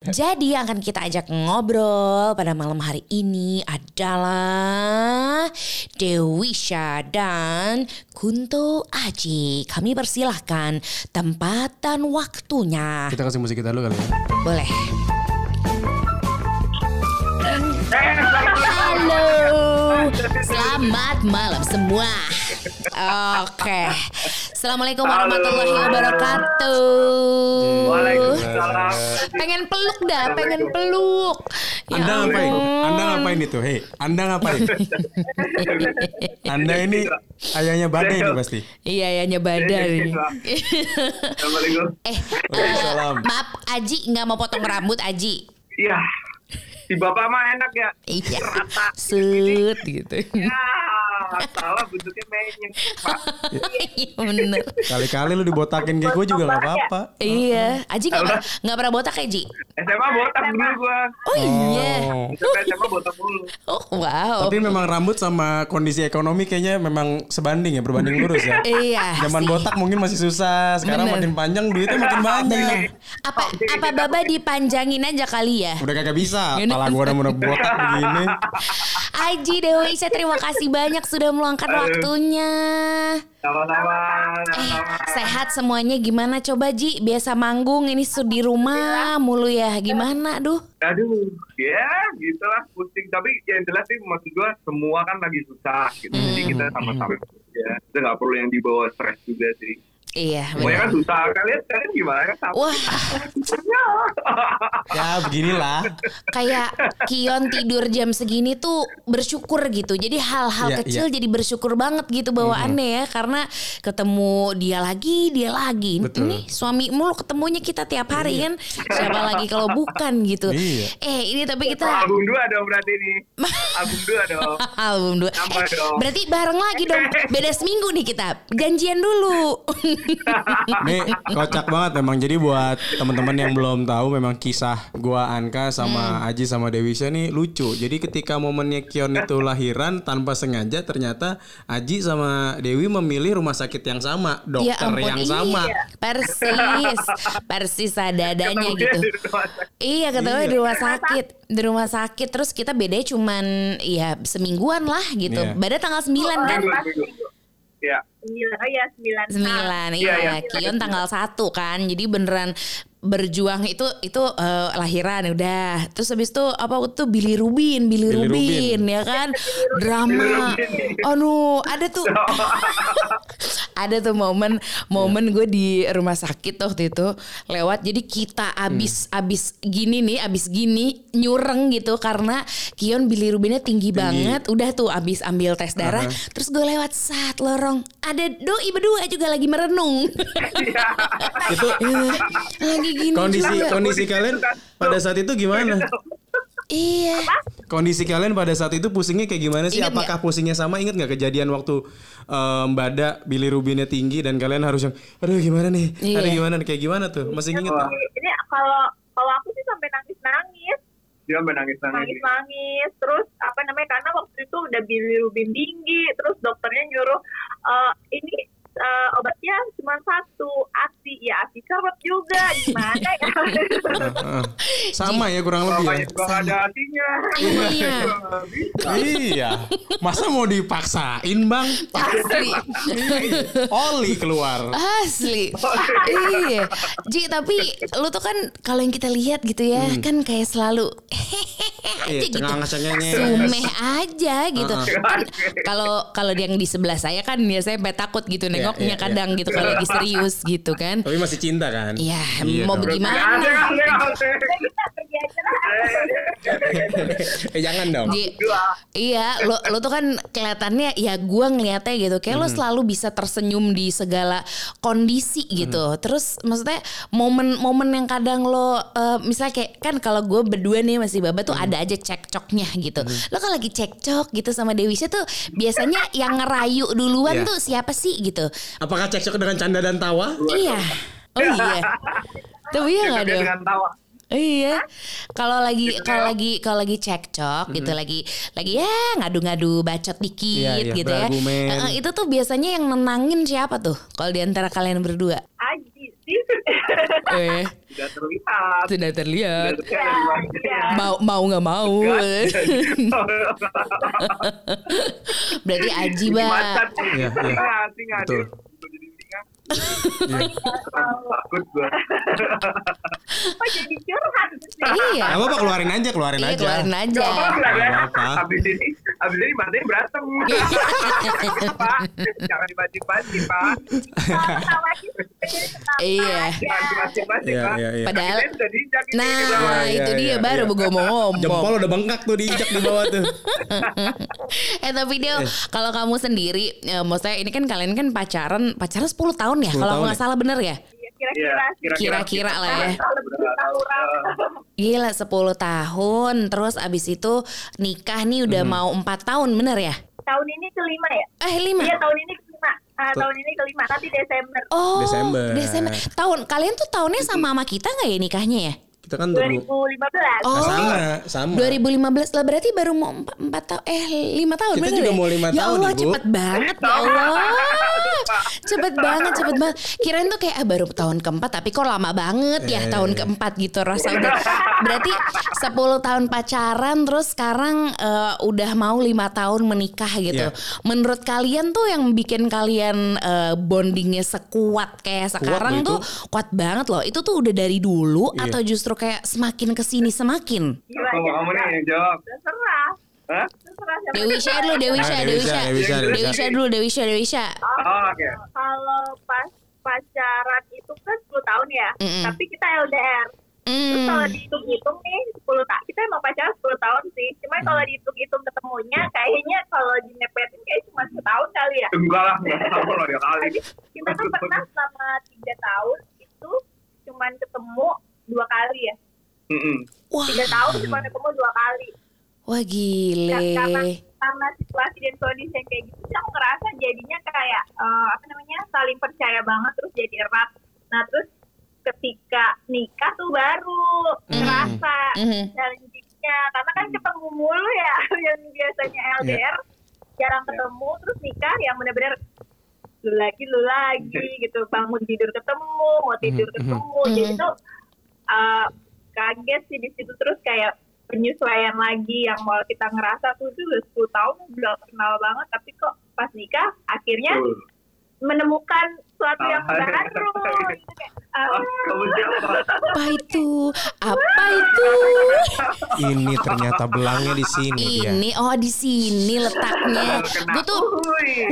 Jadi yang akan kita ajak ngobrol pada malam hari ini adalah Dewisha dan Kunto Aji. Kami persilahkan tempat dan waktunya. Kita kasih musik kita dulu kali ya. Boleh. Halo, selamat malam semua. Oke, assalamualaikum warahmatullahi wabarakatuh. Waalaikumsalam. Pengen peluk dah, pengen peluk. Ya Anda ngapain? Anda ngapain itu? Hei, Anda ngapain? Anda ini ayahnya badai nih pasti. Iya ya nyebadan ini. Assalamualaikum. eh, Waalaikumsalam. eh, maaf Aji nggak mau potong rambut Aji. Iya. Si bapak mah enak ya. Iya, Rata. sut gitu. Ya, salah bentuknya menyeng. Pak. Iya bener. Kali-kali lu dibotakin kayak gue juga gak apa-apa. Iya, Aji nggak pernah nggak pernah botak ya Ji? SMA botak dulu gua. Oh iya. Oh. Sampai SMA botak dulu. Oh wow. Tapi memang rambut sama kondisi ekonomi kayaknya memang sebanding ya, berbanding lurus ya. Iya. Zaman botak mungkin masih susah, sekarang makin panjang duitnya makin banyak. Apa apa Baba dipanjangin aja kali ya? Udah kagak bisa, Ini- pala gua udah mau botak begini. Aji Dewi saya terima kasih banyak sudah meluangkan waktunya. Sama-sama. Eh, sehat semuanya gimana coba Ji? Biasa manggung ini su- di rumah mulu ya. Gimana duh? Aduh, ya gitulah pusing. Tapi yang jelas sih maksud gua semua kan lagi susah gitu. Jadi kita sama-sama ya. Kita nggak perlu yang dibawa stres juga sih. Iya Semuanya kan susah. Kalian kalian gimana kan sama? Wah, Ya beginilah. kayak Kion tidur jam segini tuh bersyukur gitu. Jadi hal-hal Iya, kecil iya. jadi bersyukur banget gitu bawaannya ya karena ketemu dia lagi, dia lagi. Betul. Ini suamimu lo ketemunya kita tiap hari kan. Siapa lagi kalau bukan gitu. Iya. Eh, ini tapi kita Album dua dong berarti nih. Album dua dong. album dua. Eh, dong. berarti bareng lagi dong. Beda seminggu nih kita. Janjian dulu. Ini kocak banget memang. Jadi buat teman-teman yang belum tahu memang kisah gua Anka sama Aji sama Dewisha nih lucu. Jadi ketika momennya Kion itu lahiran tanpa sengaja ternyata Aji sama Dewi memilih rumah sakit yang sama, dokter ya ampun, yang iya. sama. Persis. Persis adanya gitu. Iya ketemu di rumah sakit Di rumah sakit Terus kita bedanya cuman Ya semingguan lah gitu Iya. Beda tanggal 9 kan Minggu, minggu. Ya. Sembilan, oh ya sembilan. Sembilan Iya, iya, iya. Kion tanggal 1 kan. Jadi beneran berjuang itu itu eh, lahiran udah. Terus habis itu apa tuh Billy Rubin Billy, Billy Rubin, Rubin. ya kan? Drama. Aduh ada tuh. Ada tuh momen momen gue di rumah sakit waktu itu lewat. Jadi kita abis Hmm. abis gini nih abis gini nyureng gitu. Karena Kion Billy Rubinnya tinggi, banget. Udah tuh abis ambil tes darah. Aha. terus gue lewat saat lorong ada doi berdua juga lagi merenung Itu lagi gini kondisi juga. kondisi kalian pada saat itu gimana? iya Kondisi kalian pada saat itu pusingnya kayak gimana sih? Ingat Apakah pusingnya sama? Ingat nggak kejadian waktu eh, Mbak Ada Billy Rubinnya tinggi dan kalian harus yang, aduh gimana nih? Iya. Aduh gimana nih? Kayak gimana tuh? Masih inget nggak? Ini kalau kalau aku sih sampai nangis nangis, Dia sampai nangis nangis. nangis nangis. Terus apa namanya? Karena waktu itu udah bilirubin tinggi. Terus dokternya nyuruh eh, ini eh, obatnya cuma satu asi ya asi serut juga gimana ya? Sama ya kurang lebih ya. Nggak ada hatinya. Iya. iya. Masa mau dipaksain bang? asli Oli keluar. Asli. iya. Ji, tapi lu tuh kan kalau yang kita lihat gitu ya, kan kayak selalu aja Iya, gitu. Sumeh aja gitu. Kan Kalau kalau yang di sebelah saya kan biasanya sampai takut gitu nengoknya iya, kadang gitu kalau lagi serius gitu kan. Tapi masih cinta kan? Iya, Iya mau dong. bagaimana? Lah. eh jangan dong. Ji, iya, lo lo tuh kan kelihatannya ya gua ngeliatnya gitu, kayak lo selalu bisa tersenyum di segala kondisi gitu. Terus maksudnya momen-momen yang kadang lo eh, misalnya kayak kan kalau gue berdua nih masih baba tuh ada aja cekcoknya gitu. Lo kan lagi cekcok gitu sama Dewisha tuh biasanya yang ngerayu duluan Iya. tuh siapa sih gitu? Apakah cekcok dengan canda dan tawa? Iya. Oh iya. Tapi iya nggak dong? dengan tawa. Iya. Kalau lagi kalau lagi kalau lagi cekcok gitu lagi lagi ya ngadu-ngadu bacot dikit Iya, iya, gitu ya. Heeh, itu tuh biasanya yang nenangin siapa tuh? Kalau di antara kalian berdua? Aji isi. Eh, Sudah terlihat. sudah terlihat. Iya. Mau mau nggak mau. Berarti Aji, Ba. Macan. Iya, iya. Betul. Dia jadi singa. Iya. Takut gua. Oh jadi curhat sih. Iya. Gak apa-apa keluarin aja, keluarin Iya, aja. keluarin aja. Gak apa-apa apa-apa. Abis ini, abis ini matanya berantem. Pak, jangan dipancing-pancing, Pak. Iya. Jangan dipancing-pancing, Iya, Pak. iya, iya. Padahal Nah. Iya, itu iya, dia iya, baru iya. gue mau ngomong. Jempol udah bengkak tuh diinjak di bawah tuh. eh tapi dia kalau kamu sendiri, ya, maksudnya ini kan kalian kan pacaran, pacaran 10 tahun ya, 10 kalau tahun nggak ya? salah bener ya? Iya, Kira-kira. Kira-kira lah ya. Gila 10 tahun, terus abis itu nikah nih udah Hmm. mau 4 tahun bener ya? Tahun ini kelima ya? Eh 5? Iya tahun ini kelima. Ah, tahun ini kelima. Nanti Desember. Oh, Desember. Desember. Tahun kalian tuh tahunnya sama sama kita nggak ya nikahnya ya? Kita kan tunggu. 2015. Oh, sama, sama. 2015 lah berarti baru mau 4 tahun eh 5 tahun Kita juga ya? mau lima ya tahun, Allah, Ibu. cepet banget ya Allah. cepet banget, cepet banget. Kirain tuh kayak ah, baru tahun keempat tapi kok lama banget ya Eh. tahun keempat gitu rasa udah. Berarti 10 tahun pacaran terus sekarang eh, udah mau lima tahun menikah gitu. Iya. Menurut kalian tuh yang bikin kalian eh, bondingnya sekuat kayak sekarang loh tuh kuat banget loh. Itu tuh udah dari dulu Iya. atau justru kayak semakin ke sini semakin? Gila, Kalau jangan kamu nih yang jawab. Terserah. Hah? Dewi share dulu, Dewi Nah, share, Dewi Dewi Syah, share. Dewi Syah, Dewi Dewi Syah. share dulu, Dewi share, Dewi share. Oh, oke. Kalau pas pacaran itu kan 10 tahun ya. Tapi kita LDR. Terus kalau Hmm. dihitung-hitung nih 10 tahun. Kita emang pacaran 10 tahun sih. Cuma kalau dihitung-hitung ketemunya kayaknya kalau dinepetin kayak cuma setahun kali ya. Enggak lah, enggak tahu loh dia kali. Kita tuh pernah selama 3 tahun itu cuman ketemu dua kali ya. Mm-mm. Wah, Tiga tahun cuma ketemu dua kali. wah gile. karena karena situasi dan kondisi yang kayak gitu, aku ngerasa jadinya kayak eh, apa namanya saling percaya banget terus jadi erat. Nah terus ketika nikah tuh baru ngerasa Mhm. challengingnya karena kan ketemu mulu ya yang biasanya LDR jarang ketemu terus nikah yang benar-benar lu lagi lu lagi gitu bangun tidur ketemu mau tidur Mhm. ketemu Mhm. jadi tuh uh, kaget sih di situ terus kayak penyesuaian lagi yang mau kita ngerasa tuh udah 10 tahun udah kenal banget tapi kok pas nikah akhirnya. Menemukan sesuatu yang Ah. baru gitu kayak, uh, Ah, kamu jawab. Apa itu? Apa itu? Ini ternyata belangnya di sini dia. Ini oh di sini letaknya. Gue tuh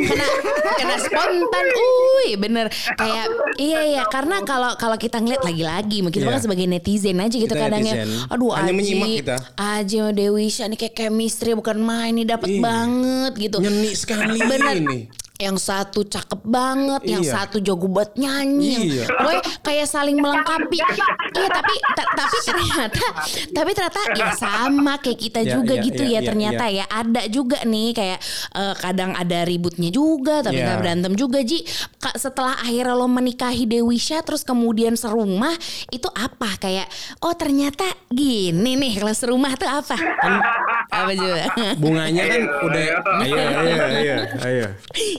kena kena spontan. Uy, bener. Kayak iya iya karena kalau kalau kita ngeliat lagi-lagi mungkin Iya. kan sebagai netizen aja gitu Kita kadangnya. netizen. Aduh Hanya Aji, menyimak kita. Aji sama Dewi nih kayak chemistry bukan main nih dapat Iya. banget gitu. Nyeni sekali Bener. ini. Yang satu cakep banget, yang Iya. satu jago buat nyanyi. Iya. Gue kayak saling melengkapi. iya, tapi ta- tapi ternyata tapi ternyata ya sama kayak kita Ya, juga ya, gitu ya, ya, ya, ternyata ya. Ada juga nih kayak eh, kadang ada ributnya juga tapi nggak berantem juga Ji. Setelah akhirnya lo menikahi Dewi Syah terus kemudian serumah itu apa kayak oh ternyata gini nih kalau serumah tuh apa? apa juga? Bunganya kan Ayo, udah ayo. ayo ayo ayo ayo.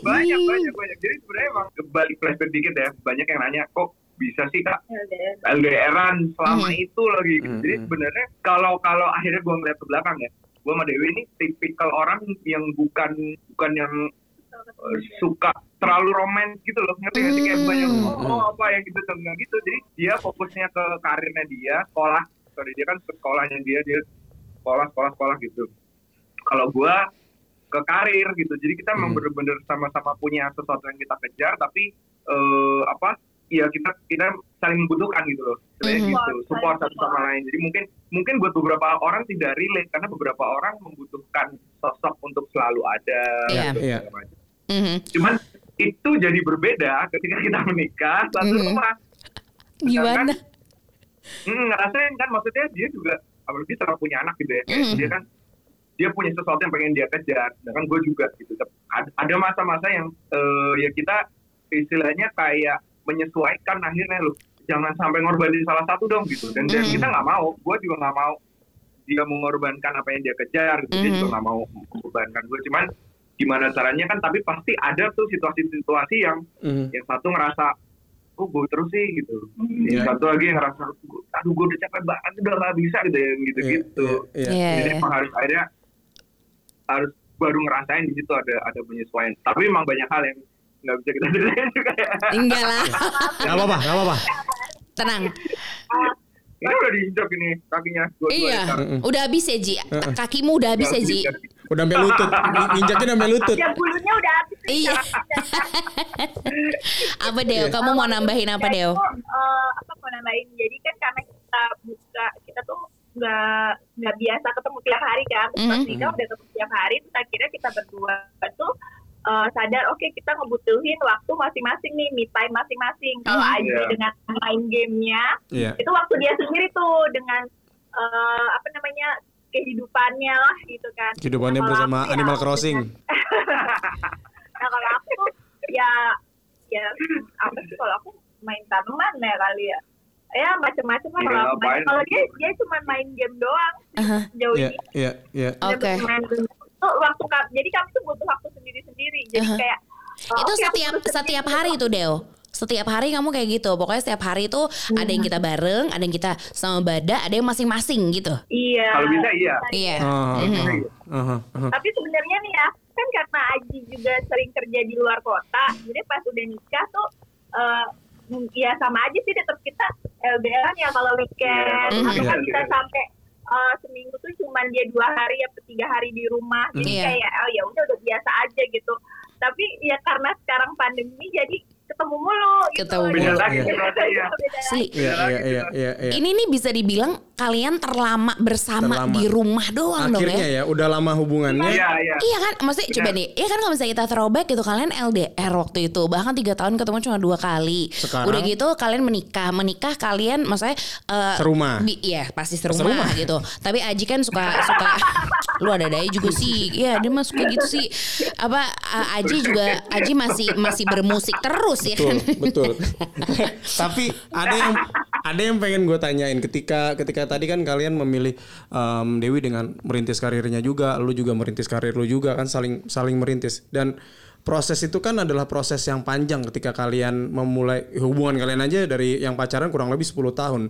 banyak banyak banyak jadi sebenarnya emang balik flashback dikit ya banyak yang nanya kok bisa sih kak LDR. LDRan selama Mhm. itu lagi Mhm. jadi sebenarnya kalau kalau akhirnya gue ngeliat ke belakang ya gue sama Dewi ini tipikal orang yang bukan bukan yang eh, suka terlalu romantis gitu loh ngerti nggak sih kayak bukan yang oh, oh, apa yang gitu tuh nggak gitu jadi dia fokusnya ke karirnya dia sekolah sorry dia kan sekolahnya dia dia sekolah sekolah sekolah gitu kalau gue ke karir gitu jadi kita memang Hmm. bener-bener sama-sama punya sesuatu yang kita kejar tapi eh, apa ya kita kita saling membutuhkan gitu loh sebenarnya Mhm. gitu support satu sama lain jadi mungkin mungkin buat beberapa orang tidak relate karena beberapa orang membutuhkan sosok untuk selalu ada Iya. gitu, Iya. segala macam. Mhm. cuman itu jadi berbeda ketika kita menikah satu Mhm. rumah Gimana? hmm, ngerasain kan maksudnya dia juga apalagi setelah punya anak gitu ya Mhm. dia kan dia punya sesuatu yang pengen dia kejar sedangkan gue juga gitu ada masa-masa yang eh, ya kita istilahnya kayak menyesuaikan akhirnya loh jangan sampai ngorbanin salah satu dong gitu dan, dan Mhm. kita nggak mau gue juga nggak mau dia mengorbankan apa yang dia kejar gitu dia Mhm. juga nggak mau mengorbankan gue cuman gimana caranya kan tapi pasti ada tuh situasi-situasi yang Mhm. yang satu ngerasa kok gue terus sih gitu Iya. satu lagi yang ngerasa aduh gue udah capek banget udah gak bisa gitu yang gitu gitu Iya, iya. Iya, jadi iya. emang harus akhirnya harus baru ngerasain di situ ada ada penyesuaian tapi emang banyak hal yang nggak bisa kita ceritain juga ya Enggak lah. Gak apa-apa, gak apa-apa. Tenang. Ini udah diinjak ini kakinya dua Iya, udah habis ya Ji. Kakimu udah habis ya Ji. Udah sampai lutut, injaknya udah sampai lutut. Ya bulunya udah habis. Iya. Apa Deo? Kamu mau nambahin apa Ya, Deo? eh, apa mau nambahin? Jadi kan karena kita buka, kita tuh nggak nggak biasa ketemu tiap hari kan. Terus Mhm. nikah udah ketemu tiap hari. Terus akhirnya kita berdua tuh eh, sadar, oke kita ngebutuhin waktu masing-masing nih, me time masing-masing. Kalau Mhm. Aji Iya. dengan main gamenya, Iya. itu waktu dia sendiri tuh dengan eh, apa namanya kehidupannya lah gitu kan. Kehidupannya Nah, kalau bersama aku ya Animal Crossing. nah kalau aku ya ya apa sih kalau aku main tanaman ya kali ya ya macam-macam lah Iya, kalau kalau dia dia cuma main game doang Aha. jauh Iya, ini iya, iya. Dia Oke. game. Tuh, waktu kami, jadi kami tuh butuh waktu sendiri-sendiri jadi Aha. kayak oh, Itu oke, aku setiap setiap sendiri. hari tuh Deo. Setiap hari kamu kayak gitu. Pokoknya setiap hari itu ada yang kita bareng, ada yang kita sama Bada, ada yang masing-masing gitu. iya kalau bisa iya Iya. Oh, Mhm. Aha, aha. tapi sebenarnya nih ya kan karena Aji juga sering kerja di luar kota jadi pas udah nikah tuh eh, m- ya sama aja sih tetap kita LDR ya kalau weekend Iya, atau kan iya, kita iya. sampai eh, seminggu tuh cuman dia dua hari atau tiga hari di rumah jadi Iya. kayak oh ya udah udah biasa aja gitu tapi ya karena sekarang pandemi jadi ketemu mulu gitu Ketemu mulu, lagi, iya. iya. beda Si, Iya, iya, iya, iya, iya. ini nih bisa dibilang kalian terlama bersama Terlama. di rumah doang dong Akhirnya ya. ya, udah lama hubungannya. iya iya Iya kan, maksudnya coba nih, iya kan kalau misalnya kita throwback gitu kalian LDR waktu itu bahkan tiga tahun ketemu cuma dua kali. Sekarang? Udah gitu kalian menikah, menikah kalian maksudnya eh, Serumah. bi- Iya pasti serumah, Serumah. gitu. Tapi Aji kan suka suka, lu ada daya juga sih. Iya dia mah suka gitu sih. Apa eh, Aji juga Aji masih masih bermusik terus ya kan. Betul, betul. Tapi ada yang ada yang pengen gue tanyain ketika ketika tadi kan kalian memilih em, Dewi dengan merintis karirnya juga, lu juga merintis karir lu juga kan saling saling merintis dan proses itu kan adalah proses yang panjang ketika kalian memulai hubungan kalian aja dari yang pacaran kurang lebih 10 tahun.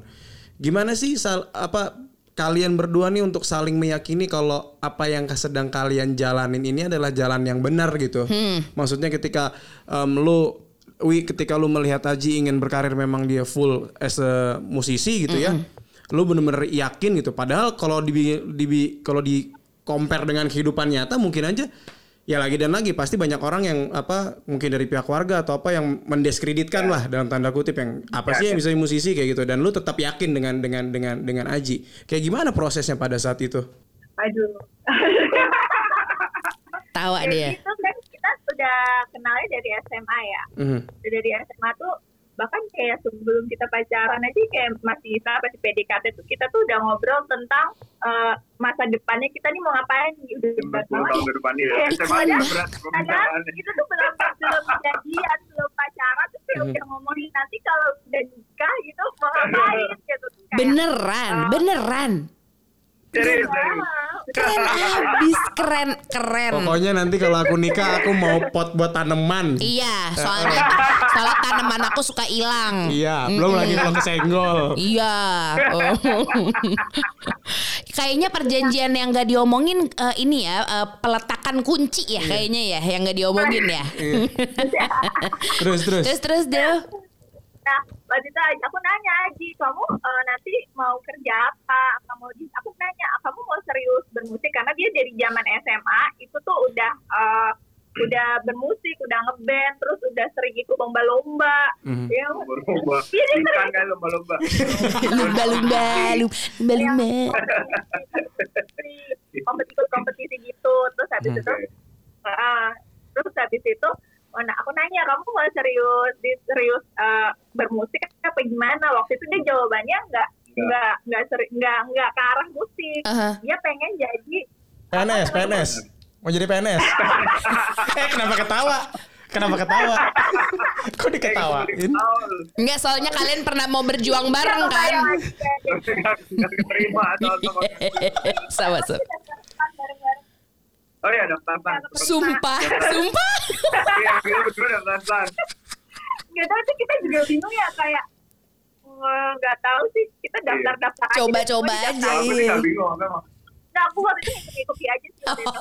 Gimana sih sal, apa kalian berdua nih untuk saling meyakini kalau apa yang sedang kalian jalanin ini adalah jalan yang benar gitu. Maksudnya ketika em, lu Wi ketika lu melihat Aji ingin berkarir memang dia full as a musisi gitu ya. Lu bener-bener yakin gitu. Padahal kalau di, di kalau di compare dengan kehidupan nyata mungkin aja ya lagi dan lagi pasti banyak orang yang apa mungkin dari pihak warga atau apa yang mendiskreditkan lah dalam tanda kutip yang apa sih yang bisa musisi kayak gitu dan lu tetap yakin dengan dengan dengan dengan Aji. Kayak gimana prosesnya pada saat itu? aduh Tawa dia. Kita sudah kenalnya dari SMA ya. Mhm. dari SMA tuh bahkan kayak sebelum kita pacaran aja kayak masih apa sih PDKT tuh kita tuh udah ngobrol tentang eh, masa depannya kita nih mau ngapain udah berat 10 banget tahun ke depan Iya, ya SMA padahal- berat Padahal itu tuh belum belum jadian belum pacaran tuh kayak udah ngomongin nanti kalau udah nikah gitu mau ngapain? Gitu Kayak, Beneran, beneran. Serius serius "Ah, Keren abis, keren, keren. Pokoknya nanti kalau aku nikah aku mau pot buat tanaman. Iya, soalnya soalnya tanaman aku suka hilang. Iya, belum lagi kalau kesenggol. Iya. Oh. kayaknya perjanjian yang gak diomongin eh, ini ya eh, peletakan kunci ya kayaknya ya yang gak diomongin ya. Terus terus. terus terus deh. Nah, waktu itu aku nanya Aji, kamu eh, nanti mau kerja apa? Kamu di, aku nanya, kamu mau serius bermusik? Karena dia dari zaman SMA itu tuh udah eh, udah bermusik, udah ngeband, terus udah sering ikut lomba-lomba. Mhm. Ya, lomba Iya, dia ikan sering kan lomba-lomba Lumba lumba lumba lumba. kompetisi kompetisi gitu. Terus habis itu, ah, terus habis itu, oh, nah, aku nanya kamu mau serius di serius eh, bermusik apa gimana? Waktu itu dia jawabannya nggak nggak nggak seri- nggak nggak ke arah musik. Aha. Dia pengen jadi PNS, PNS. Mau jadi PNS. eh kenapa ketawa? Kenapa ketawa? Kok diketawain? Enggak soalnya kalian pernah mau berjuang bareng Iya, kan? nggak nggak terima atau atau sama sama. bareng-bareng. Oh ya daftar Sumpah, sumpah. iya gitu betul daftar kita tuh kita juga bingung ya kayak eh, nggak tahu sih. Kita daftar daftar aja. Coba-coba Semua aja. sih nggak bingung memang. nah aku waktu itu ngikuti aja sih. Itu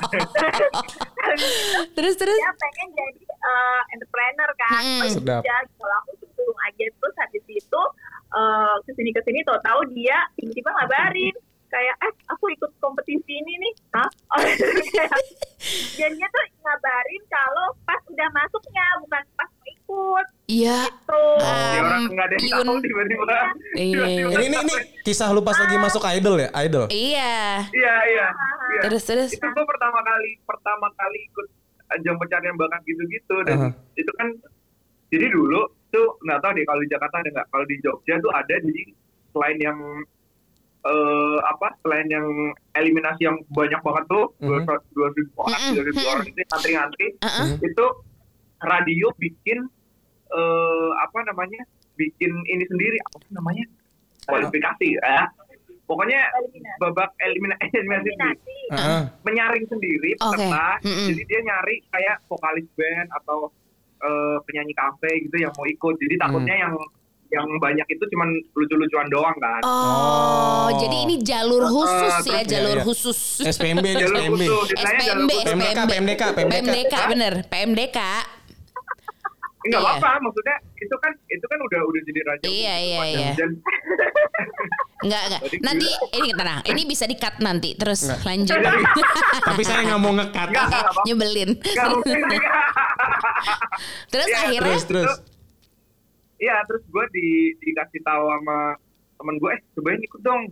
Terus terus. dia pengen jadi eh, entrepreneur kan. Oh, ya Sedap. kalau aku cenderung aja. Terus habis itu eh, ke sini ke sini tau tahu dia tiba-tiba ngabarin kayak eh aku ikut kompetisi ini nih hah oh, dia tuh ngabarin kalau pas udah masuknya bukan pas mau ikut Iya. gitu Ya orang nggak ada yang tahu Yun. tiba-tiba. Iya. tiba-tiba Ini ini ini kisah lu pas lagi masuk idol ya, idol. Iya. Iya iya. iya. Terus terus. Itu gue pertama kali pertama kali ikut ajang pencarian bakat gitu-gitu dan Aha. itu kan jadi dulu tuh nggak tahu deh kalau di Jakarta ada nggak kalau di Jogja tuh ada jadi selain yang eh apa selain yang eliminasi yang banyak banget tuh dua Mhm. dua ribu orang dua ribu orang itu ngantri-ngantri Heeh. itu radio bikin eh apa namanya bikin ini sendiri apa sih namanya kualifikasi ya pokoknya Eliminasi. babak elimina- eliminasi sendiri eliminasi Heeh. menyaring sendiri peserta Mm-mm. jadi dia nyari kayak vokalis band atau eh, penyanyi kafe gitu yang mau ikut jadi takutnya yang yang banyak itu cuman lucu-lucuan doang kan Oh, Oh. jadi ini jalur khusus terus ya, jalur iya. khusus. SPMB jalur SPMB. khusus SPMB, PMDK. PMDK, PMDK. PMDK bener, PMDK. nggak Iya. apa-apa maksudnya itu kan itu kan udah udah jadi raja Iya, iya, iya. Enggak, enggak. Nanti ini tenang, ini bisa di-cut nanti. Terus Nggak. lanjut. Tapi saya nggak mau apa Nyebelin. Terus Iya, akhirnya Terus terus. Iya, terus gue di, dikasih tahu sama temen gue, eh cobain ikut dong.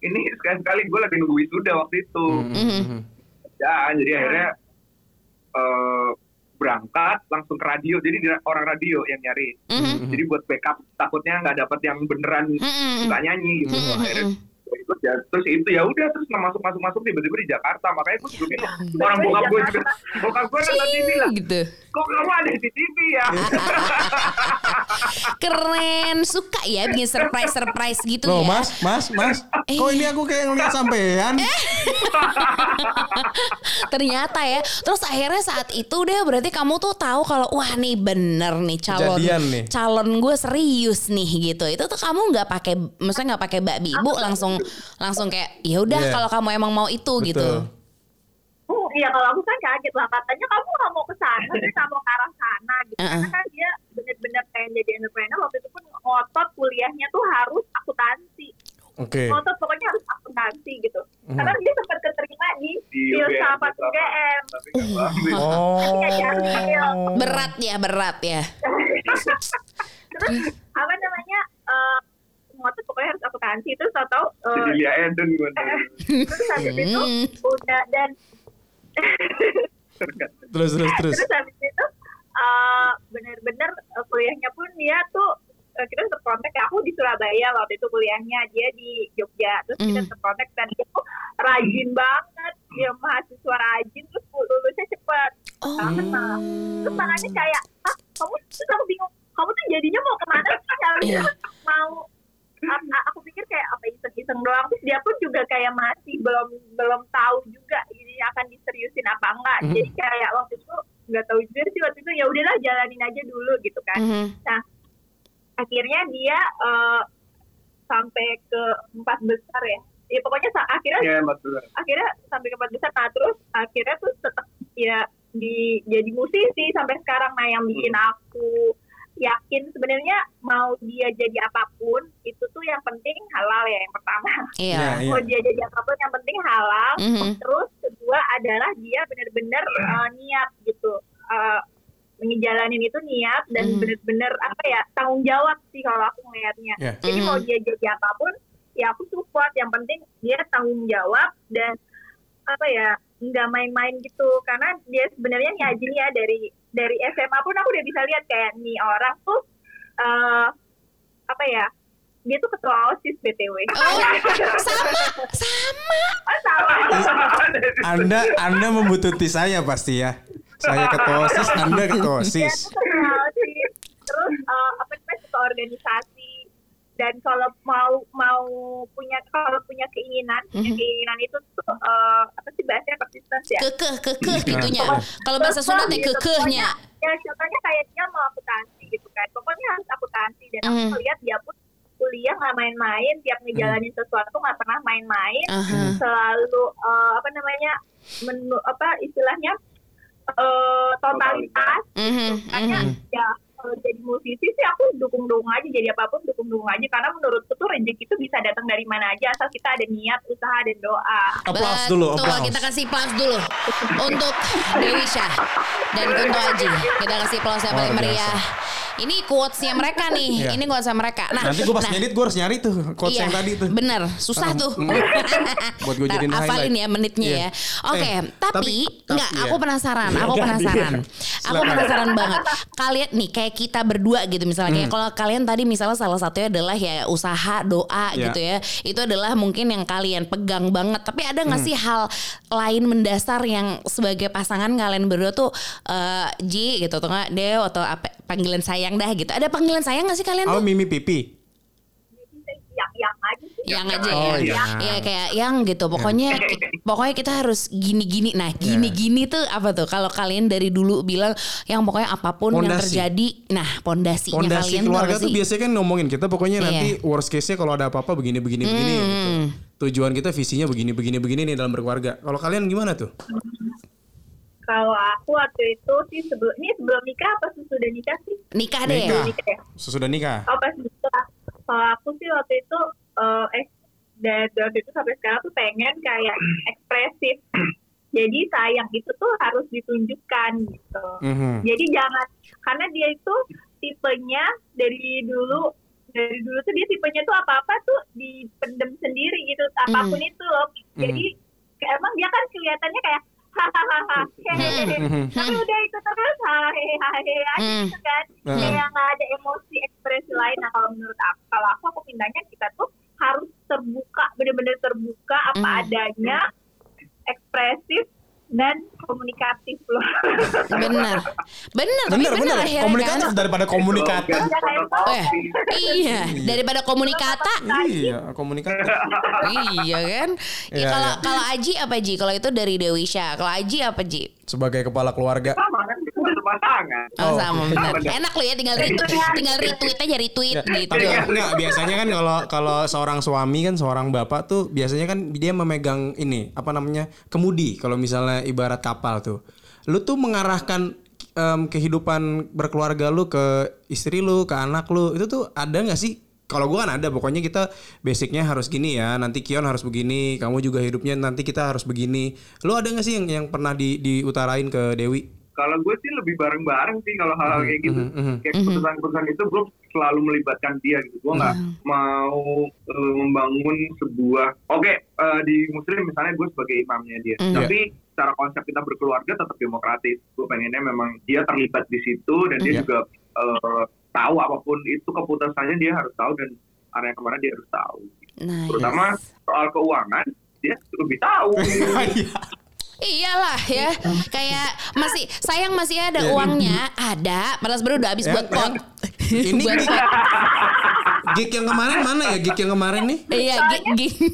Ini sekali-sekali gue lagi nunggu wisuda waktu itu. Mhm. Ya, jadi akhirnya eh berangkat langsung ke radio. Jadi orang radio yang nyari. Mhm. Jadi buat backup takutnya nggak dapat yang beneran Mhm. nggak nyanyi gitu. Mhm. Akhirnya ikut ya. Terus itu ya udah terus masuk masuk masuk tiba-tiba di Jakarta. Makanya gue juga bingung. Orang bokap gue juga, bokap gue nonton TV lah. gitu. Kok kamu ada di TV ya? Keren, suka ya bikin surprise-surprise gitu Loh, ya. Mas, Mas, Mas. Eh. Kok ini aku kayak ngeliat sampean? Ternyata ya. Terus akhirnya saat itu deh berarti kamu tuh tahu kalau wah nih bener nih calon Kejadian nih. calon gue serius nih gitu. Itu tuh kamu nggak pakai maksudnya nggak pakai babi ibu langsung langsung kayak ya udah Iya. kalau kamu emang mau itu gitu. Betul. Oh iya kalau aku kan kaget lah katanya kamu nggak mau ke sana sih nggak mau ke arah sana gitu Uh-uh. karena kan dia bener-bener pengen jadi entrepreneur waktu itu pun ngotot kuliahnya tuh harus akuntansi Oke. ngotot pokoknya harus akuntansi gitu Mhm. karena dia sempat keterima di filsafat UGM. UGM Tapi nggak bagus. Oh. Berat ya, berat ya. terus apa namanya eh, ngotot pokoknya harus akuntansi terus tahu-tahu eh, Jadi Lia Eden gue. terus habis itu Hmm. udah dan Terus terus terus. terus habis itu eh, bener-bener eh, kuliahnya pun dia tuh eh, kita tetap kontak ya aku di Surabaya waktu itu kuliahnya dia di Jogja terus kita Mm. tetap kontak dan dia tuh rajin banget dia mahasiswa rajin terus lulusnya cepet Oh. banget malah terus makanya kayak ah kamu terus aku bingung kamu tuh jadinya mau ke mana sih harusnya Iya. mau aku pikir kayak apa iseng-iseng doang. Terus dia pun juga kayak masih belum belum tahu juga ini akan diseriusin apa enggak. Mhm. jadi kayak waktu itu nggak tahu juga sih waktu itu ya udahlah jalanin aja dulu gitu kan. Mhm. akhirnya dia eh, sampai ke empat besar ya. Ya pokoknya akhirnya Iya, betul. akhirnya sampai ke empat besar. Nah terus akhirnya tuh tetap ya di jadi musisi sampai sekarang. Nah yang bikin aku yakin sebenarnya mau dia jadi apa pun itu tuh yang penting halal ya yang pertama Iya. Iya, iya. mau dia jadi apa pun yang penting halal Mhm. terus kedua adalah dia benar-benar eh, niat gitu Eh, ngejalanin itu niat dan Mhm. benar-benar apa ya tanggung jawab sih kalau aku ngelihatnya Ya. jadi Mhm. mau dia jadi apa pun ya aku support yang penting dia tanggung jawab dan apa ya nggak main-main gitu karena dia sebenarnya nih Ajin ya dari dari SMA pun aku udah bisa lihat kayak nih orang tuh eh apa ya dia tuh ketua osis btw Oh, sama, sama. oh, sama Anda Anda membutuhkan saya pasti ya. Saya ketua OSIS, Anda ketua dia OSIS. ketua osis terus eh, apa namanya ketua organisasi dan kalau mau mau punya kalau punya keinginan punya Mhm. keinginan itu tuh eh, apa sih bahasanya persistence ya Kekeh, kekeh gitunya. Nah. Kalau bahasa Sunda teh Gitu. kekehnya. Ya contohnya kayak dia mau akuntansi gitu kan pokoknya harus akuntansi dan aku Mhm. melihat dia pun kuliah nggak main-main tiap ngejalanin sesuatu nggak pernah main-main Aha. selalu eh, apa namanya menu apa istilahnya eh, totalitas Mhm, makanya mhm. ya kalau jadi musisi sih aku dukung-dukung aja jadi apa pun dukung-dukung aja karena menurutku tuh rezeki itu bisa datang dari mana aja asal kita ada niat usaha dan doa Applause dulu, Betul, applause. kita kasih plus dulu untuk Dewi Syah dan Kunto Aji. Kita kasih plus yang paling meriah. Ini quotes-nya mereka nih. Iya. Ini quotes-nya mereka. Nah, Nanti gue pas nah, ngedit gue harus nyari tuh quotes iya, yang tadi tuh. Bener, susah tuh. Buat gue jadiin hafalin ya menitnya Iya. ya. Oke, Eh, tapi, tapi- enggak, tapi aku penasaran, aku Enggak, penasaran. iya. Aku penasaran banget. Kalian nih kayak kita berdua gitu misalnya Hmm. kayak kalau kalian tadi misalnya salah satunya adalah ya usaha, doa Iya. gitu ya. Itu adalah mungkin yang kalian pegang banget. Tapi ada Hmm. nggak sih hal lain mendasar yang sebagai pasangan kalian berdua tuh eh, Ji gitu atau enggak Dew atau apa panggilan sayang dah gitu. Ada panggilan sayang gak sih kalian Oh tuh? Mimi Pipi. yang yang aja sih yang aja Oh, ya. iya. Iya kayak yang gitu. Pokoknya pokoknya kita harus gini-gini. Nah, gini-gini tuh apa tuh? Kalau kalian dari dulu bilang yang pokoknya apa pun yang Pondasi. terjadi, nah pondasinya Fondasi kalian keluarga tuh tuh biasanya kan ngomongin kita pokoknya Iya. nanti worst case-nya kalau ada apa-apa begini begini begini Hmm. gitu. Tujuan kita visinya begini begini begini nih dalam berkeluarga. Kalau kalian gimana tuh? Kalau aku waktu itu sih sebelum ini sebelum nikah apa sesudah nikah sih Nikah deh. Nikah. nikah ya Sesudah nikah. oh pas nikah kalau aku sih waktu itu eh eh dari waktu itu sampai sekarang tuh pengen kayak ekspresif jadi sayang itu tuh harus ditunjukkan gitu Mhm. jadi jangan karena dia itu tipenya dari dulu dari dulu tuh dia tipenya tuh apa apa tuh dipendem sendiri gitu apa pun itu loh jadi kayak emang dia kan kelihatannya kayak. Tapi udah itu terus. Hahehe aja Hmm. gitu kan. Hmm. kayak nggak ada emosi ekspresi lain. Nah kalau menurut aku kalau aku aku pindahnya kita tuh harus terbuka bener-bener terbuka apa Hmm. adanya ekspresif dan komunikatif loh Bener. Bener, tapi Bener bener, bener. akhirnya Komunikatif kan. daripada kayak Oh, ya. Iya, daripada komunikata. Iya, komunikatif. iya kan? Ya, Iya, kalau iya. kalau Aji apa Ji? Kalau itu dari Dewi Syah. Kalau Aji apa Ji? Sebagai kepala keluarga. sama pasangan. Oh, Oh, sama benar. Enak lu ya tinggal retweet, tinggal retweet aja retweet gitu. tapi enggak. Biasanya kan kalau kalau seorang suami kan seorang bapak tuh biasanya kan dia memegang ini apa namanya kemudi. Kalau misalnya ibarat kapal tuh. Lu tuh mengarahkan em, kehidupan berkeluarga lu ke istri lu ke anak lu itu tuh ada nggak sih? Kalau gua kan ada. Pokoknya kita basicnya harus gini ya. Nanti Kion harus begini kamu juga hidupnya nanti kita harus begini. Lu ada nggak sih yang yang pernah di diutarain ke Dewi kalau gue sih lebih bareng-bareng sih kalau hal-hal kayak gitu. mhm, mhm. kayak keputusan-keputusan itu gue selalu melibatkan dia gitu. Gue nggak mau eh, membangun sebuah oke eh, di muslim misalnya gue sebagai imamnya dia. Mhm. tapi secara konsep kita berkeluarga tetap demokratis. Gue pengennya memang dia terlibat di situ dan dia Mhm. juga eh, tahu apa pun itu keputusannya dia harus tahu dan area ke mana dia harus tahu. Nice. terutama soal keuangan dia lebih tahu Iyalah ya, kayak masih sayang masih ada Iya. uangnya, ada. Padahal sebenarnya udah habis Ya, buat pot. ini buat gig, gig yang kemarin mana ya gig yang kemarin nih Iya, gi- gi-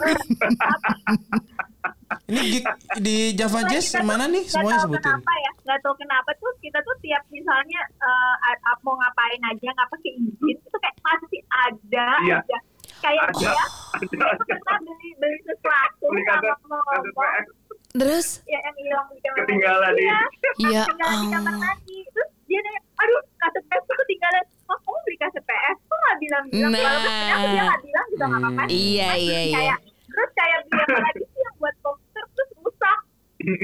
Ini gig di Java Jazz kita tuh mana nih? Semuanya tahu sebutin. Kenapa ya? Nggak tahu kenapa tuh kita tuh tiap misalnya eh, a- mau ngapain aja nggak pakai izin itu kayak masih ada Iya. aja. Kayak Ada, dia, ada, dia tuh ada. pernah beli beli sesuatu sama mau. Terus ya yang hilang di kamar Ketinggalan mandi. dia. Iya. Ya ketinggalan di kamar mandi. Terus dia nanya, aduh KTPS tuh ketinggalan. Oh, kamu beli KTPS? Kok nggak bilang-bilang? Nah. Sebenarnya aku dia nggak bilang juga nggak apa-apa. Iya, iya, iya. Kayak, terus kayak beli apa lagi sih yang buat komputer terus rusak.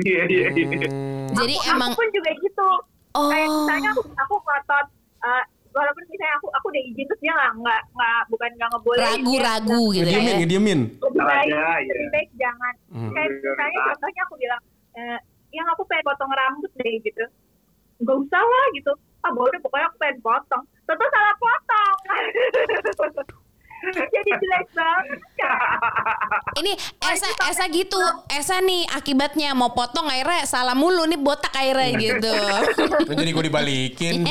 Iya iya iya. Hmm. Jadi aku, emang aku pun juga gitu oh kayak misalnya aku aku ngotot eh, walaupun misalnya aku aku udah izin terus dia nggak nggak nggak bukan nggak ngebolehin ragu-ragu gitu Ngediemin, ya. ngediemin. lebih baik Aja, iya. lebih baik jangan Hmm. kayak misalnya contohnya aku bilang eh, yang aku pengen potong rambut deh gitu nggak usah lah gitu ah boleh pokoknya aku pengen potong tetap salah potong jadi jelek banget kan Ini Esa gitu. Esa nih akibatnya mau potong akhirnya salah mulu nih botak akhirnya gitu. Jadi gue dibalikin.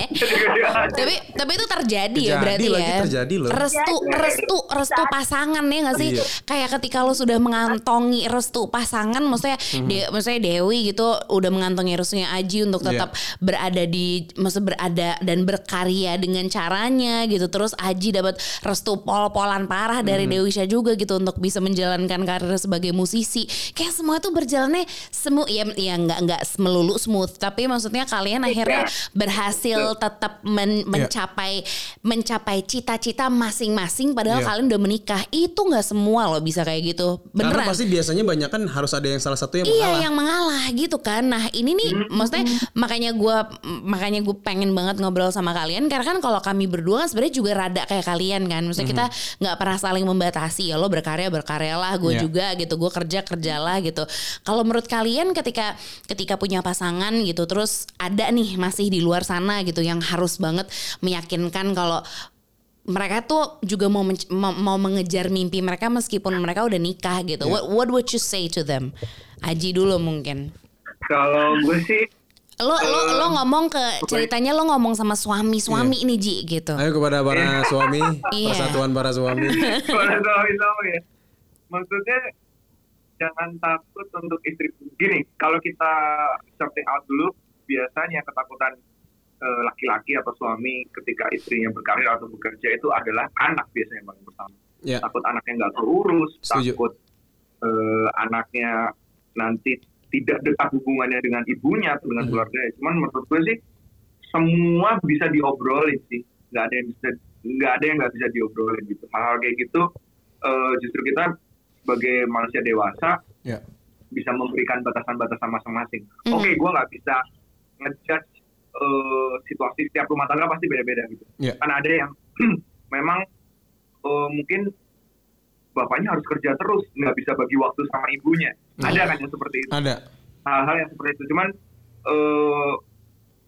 tapi tapi itu terjadi ya Terjadi berarti lagi, ya. terjadi loh. Restu Terjadi. restu restu pasangan ya nggak sih? Iya. Kayak ketika lo sudah mengantongi restu pasangan, maksudnya Mhm. De- maksudnya Dewi gitu udah mengantongi restunya Aji untuk Iya. tetap berada di maksud berada dan berkarya dengan caranya gitu. Terus Aji dapat restu pol-polan parah dari Mhm. Dewi Syah juga gitu untuk bisa menjalankan karir sebagai musisi. Kayak semua tuh berjalannya semu ya ya nggak nggak melulu smooth, tapi maksudnya kalian akhirnya berhasil tetap men- mencapai mencapai cita-cita masing-masing padahal Iya. kalian udah menikah. Itu nggak semua loh bisa kayak gitu. Karena Beneran. pasti biasanya banyak kan harus ada yang salah satu yang Iya mengalah. yang mengalah gitu kan. Nah ini nih maksudnya makanya gue makanya gue pengen banget ngobrol sama kalian karena kan kalau kami berdua kan sebenarnya juga rada kayak kalian kan. Maksudnya kita nggak pernah saling membatasi ya lo berkarya berkarya lah gue Iya. juga gitu gue kerja kerjalah gitu. Kalau menurut kalian ketika ketika punya pasangan gitu terus ada nih masih di luar sana gitu yang harus banget meyakinkan kalau mereka tuh juga mau mau, mengejar mimpi mereka meskipun mereka udah nikah gitu. Iya. What what would you say to them? Aji dulu mungkin. Kalau gue sih Lo lo lo Eh, ngomong ke ceritanya lo ngomong sama suami suami ini Ji gitu. Ayo kepada para suami, Iya. persatuan para suami. kalau suami suami ya maksudnya jangan takut untuk istri gini kalau kita sorting out dulu biasanya ketakutan laki-laki atau suami ketika istrinya berkarir atau bekerja itu adalah anak biasanya yang paling pertama Ya. takut anaknya nggak terurus Setuju. takut eh, anaknya nanti tidak dekat hubungannya dengan ibunya atau dengan Hmm. keluarganya cuman menurut gue sih semua bisa diobrolin sih nggak ada yang bisa nggak ada yang nggak bisa diobrolin gitu hal-hal kayak gitu eh, justru kita sebagai manusia dewasa Ya. bisa memberikan batasan-batasan masing-masing. Mhm. Oke, gue nggak bisa ngejudge eh, situasi setiap rumah tangga pasti beda-beda gitu. Ya. Kan ada yang memang eh, mungkin bapaknya harus kerja terus, nggak bisa bagi waktu sama ibunya. Ada kan yang seperti itu. Ada. Hal-hal yang seperti itu. Cuman eh,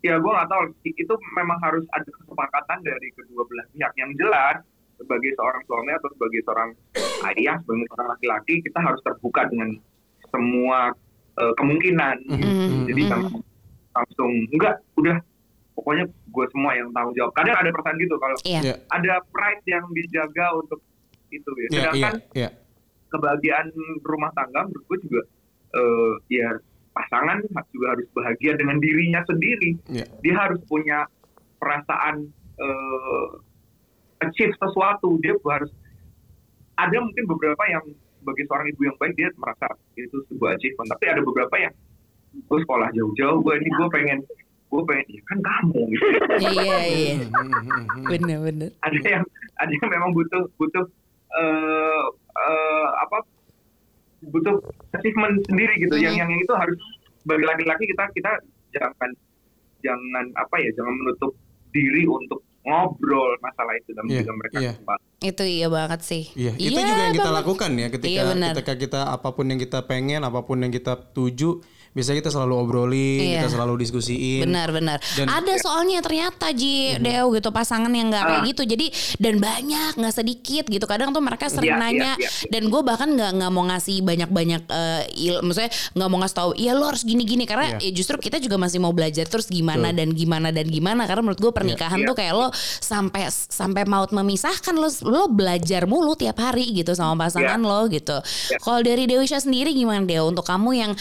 ya gue nggak tahu itu memang harus ada kesepakatan dari kedua belah pihak yang jelas sebagai seorang suami atau sebagai seorang ayah sebagai seorang laki-laki kita harus terbuka dengan semua eh, kemungkinan Mhm, jadi mhm. Langsung, enggak udah pokoknya gue semua yang tanggung jawab kadang ada perasaan gitu kalau Iya. Ya. ada pride yang dijaga untuk itu ya Ya, iya, sedangkan iya. kebahagiaan rumah tangga menurut gue juga eh, ya pasangan juga harus bahagia dengan dirinya sendiri Ya. dia harus punya perasaan eh, achieve sesuatu dia harus ada mungkin beberapa yang sebagai seorang ibu yang baik dia merasa itu sebuah achievement tapi ada beberapa yang gue sekolah jauh-jauh gue ini gue pengen gue pengen ya kan kamu gitu Iya iya. Hmm, hmm, hmm, hmm. Bener bener. ada yang ada yang memang butuh butuh eh eh, apa butuh achievement sendiri gitu yang yang itu harus bagi laki-laki kita kita jangan jangan apa ya jangan menutup diri untuk ngobrol masalah itu dan Iya, juga mereka iya. kesempatan. Itu iya banget sih. Iya, itu juga yang kita banget. lakukan ya ketika Iya, benar. ketika kita apa pun yang kita pengen, apa pun yang kita tuju, biasanya kita selalu obrolin, Iya. kita selalu diskusiin. Benar benar. Dan-. Ada soalnya ternyata Ji Deo gitu pasangan yang nggak kayak Ah. gitu. Jadi dan banyak nggak sedikit gitu. Kadang tuh mereka sering Iya, iya, nanya iya, iya. dan gue bahkan nggak nggak mau ngasih banyak banyak il, maksudnya nggak mau ngasih tahu. Iya lo harus gini gini karena Iya. ya justru kita juga masih mau belajar terus gimana dan gimana dan gimana. Karena menurut gue pernikahan Iya. tuh kayak lo sampai sampai maut memisahkan lo lo belajar mulu tiap hari gitu sama pasangan Iya. lo gitu. Kalau dari Dewi Syah sendiri gimana Deo untuk kamu yang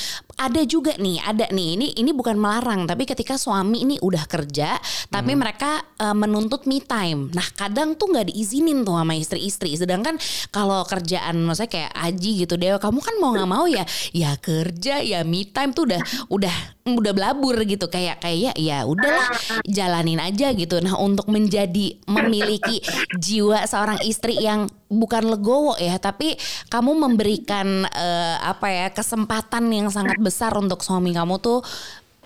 ada juga nih ada nih ini ini bukan melarang tapi ketika suami ini udah kerja tapi mereka eh, menuntut me time. Nah kadang tuh nggak diizinin tuh sama istri-istri. Sedangkan kalau kerjaan maksudnya kayak Aji gitu Deo kamu kan mau nggak mau ya ya kerja ya me time tuh udah udah udah belabur gitu. Kayak kayak ya udahlah jalanin aja gitu. Nah untuk menjadi memiliki jiwa seorang istri yang bukan legowo ya tapi kamu memberikan eh, apa ya kesempatan yang sangat besar untuk suami kamu tuh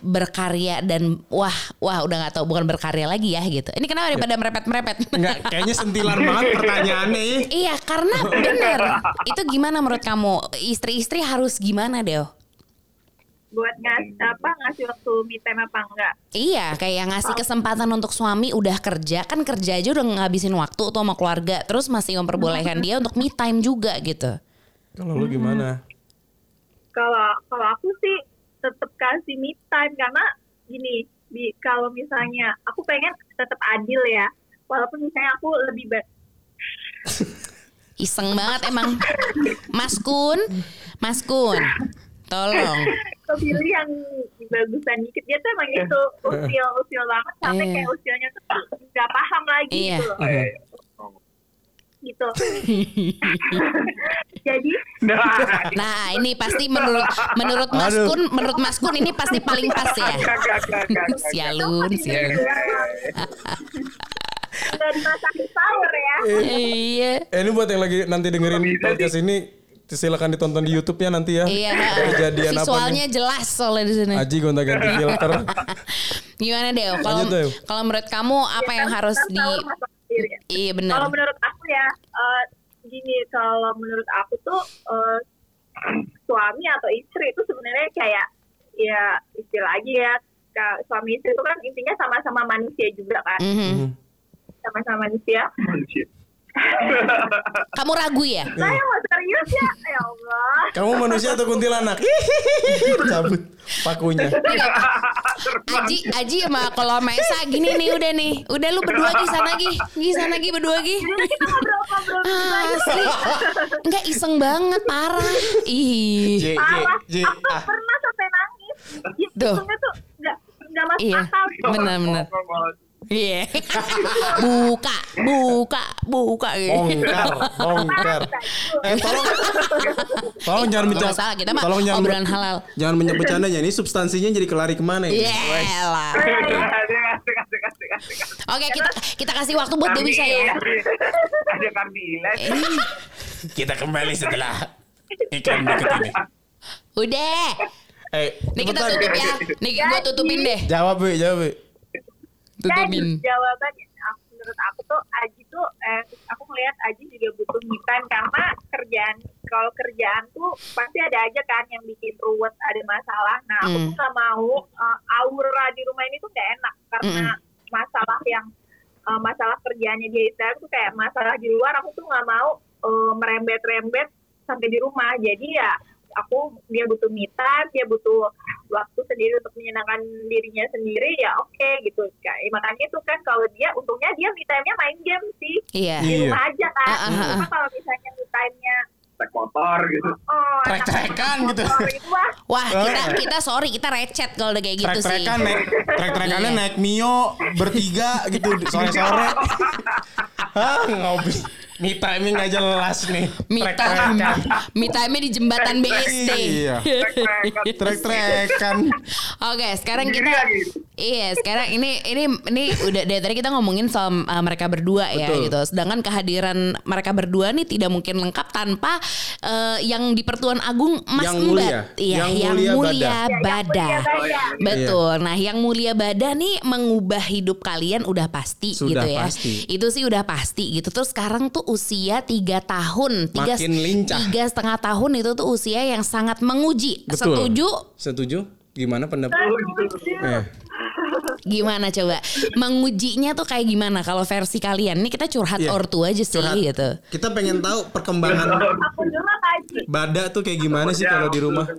berkarya dan wah wah udah nggak tahu bukan berkarya lagi ya gitu. Ini kenapa daripada merepet merepet Enggak, kayaknya sentilan banget pertanyaannya. iya karena bener. Itu gimana menurut kamu? Istri-istri harus gimana Deo buat ngas apa ngasih waktu me time apa enggak Iya, kayak ngasih kesempatan untuk suami udah kerja, kan kerja aja udah ngabisin waktu tuh sama keluarga, terus masih memperbolehkan dia untuk me time juga gitu. Kalau lu gimana? kalau kalau aku sih tetap kasih me time karena gini di kalau misalnya aku pengen tetap adil ya walaupun misalnya aku lebih ba- Iseng banget emang. Mas Kun, Mas Kun. Tolong. kepilih yang bagusan dikit dia tuh emang itu usil usil banget sampai Iya. kayak usilnya tuh nggak paham lagi Iya. gitu loh Eh, gitu jadi Nah, Nah, ini pasti menurut menurut Mas Aduh. Kun, menurut Mas Kun ini pasti paling pas ya. Gak, gak, gak, gak, gak. Sialun, sialun. nggak dimasakin power ya Iya. Eh, ini buat yang lagi nanti dengerin podcast ini silakan ditonton di YouTube-nya nanti ya. Iya. Kejadian apa Visualnya nih? jelas soalnya di sini. Aji gonta-ganti filter. Gimana deh? Kalau kalau menurut kamu apa yang harus di ya. Iya benar. kalau menurut aku ya eh, gini kalau menurut aku tuh eh, suami atau istri itu sebenarnya kayak ya istilah aja ya Ka- suami istri itu kan intinya sama-sama manusia juga kan Mhm. sama-sama manusia Bullshit. Kamu ragu ya? saya mau serius ya ya Allah Kamu manusia atau kuntilanak? Cabut pakunya. Aji, Aji sama kalau sama Esa gini nih udah nih. Udah lu berdua Gi sana Gi. Gi sana Gi berdua Gi. kita ngobrol-ngobrol Ah, Asli. Enggak iseng banget parah. Ih. J, J, parah aku ah. pernah sampai nangis Tuh. isengnya tuh nggak nggak masuk Iya. akal Benar Iya. buka, buka, buka gitu. Bongkar, bongkar. Eh, tolong, tolong jangan bercanda. masalah, kita mah tolong jangan obrolan halal. Jangan banyak bercandanya. Ini substansinya jadi kelari ke mana ya? Iya lah. Oke, kita kita kasih waktu buat Dewi saya. Ada Kardila. Eh, Kita kembali setelah iklan berikut ini. Udah. Eh, Nih kita tutup ya. Nih gua tutupin deh. Jawab, Bu, jawab, Bu. Tutupin. Jadi jawabannya aku, menurut aku tuh Aji tuh eh, aku melihat Aji juga butuh me time karena kerjaan kalau kerjaan tuh pasti ada aja kan yang bikin ruwet ada masalah. Nah aku Hmm. tuh nggak mau eh, aura di rumah ini tuh gak enak karena masalah yang eh, masalah kerjaannya dia itu tuh kayak masalah di luar aku tuh nggak mau eh, merembet-rembet sampai di rumah. Jadi ya aku dia butuh me time, dia butuh waktu sendiri untuk menyenangkan dirinya sendiri ya oke gitu kayak makanya tuh kan kalau dia untungnya dia me time-nya main game sih Iya. di Iya. rumah aja kan ah, ah. Cuma kalau misalnya me time-nya Naik motor gitu. oh Trek-trekan gitu. wah Wah, kita kita sorry kita recet kalau udah kayak gitu sih. Trek-trekan naik trek-trekannya Iya. naik Mio bertiga gitu sore-sore. Hah, ngopi. Me timing aja jelas nih. Me time, me time di jembatan BSD. Iya. Trek-trekan. Oke, sekarang kita. Iya, sekarang ini ini ini udah dari tadi kita ngomongin soal uh, mereka berdua ya Betul. gitu. Sedangkan kehadiran mereka berdua nih tidak mungkin lengkap tanpa uh, yang di Pertuan Agung Mas Yang mulia. Iya, Yang yang, mulia mulia, Ya, yang Bada. mulia Bada. Betul. Nah, yang mulia Bada nih mengubah hidup kalian udah pasti Sudah gitu ya. pasti. Itu sih udah pasti gitu. Terus sekarang tuh usia tiga tahun, tiga tiga setengah tahun itu tuh usia yang sangat menguji. Betul. Setuju? Setuju? Gimana pendapat? Eh, Gimana coba? Mengujinya tuh kayak gimana kalau versi kalian? Ini kita curhat Iya. ortu aja sih curhat. gitu. Kita pengen tahu perkembangan aku dulu Aji Bada tuh kayak gimana sih kalau di rumah?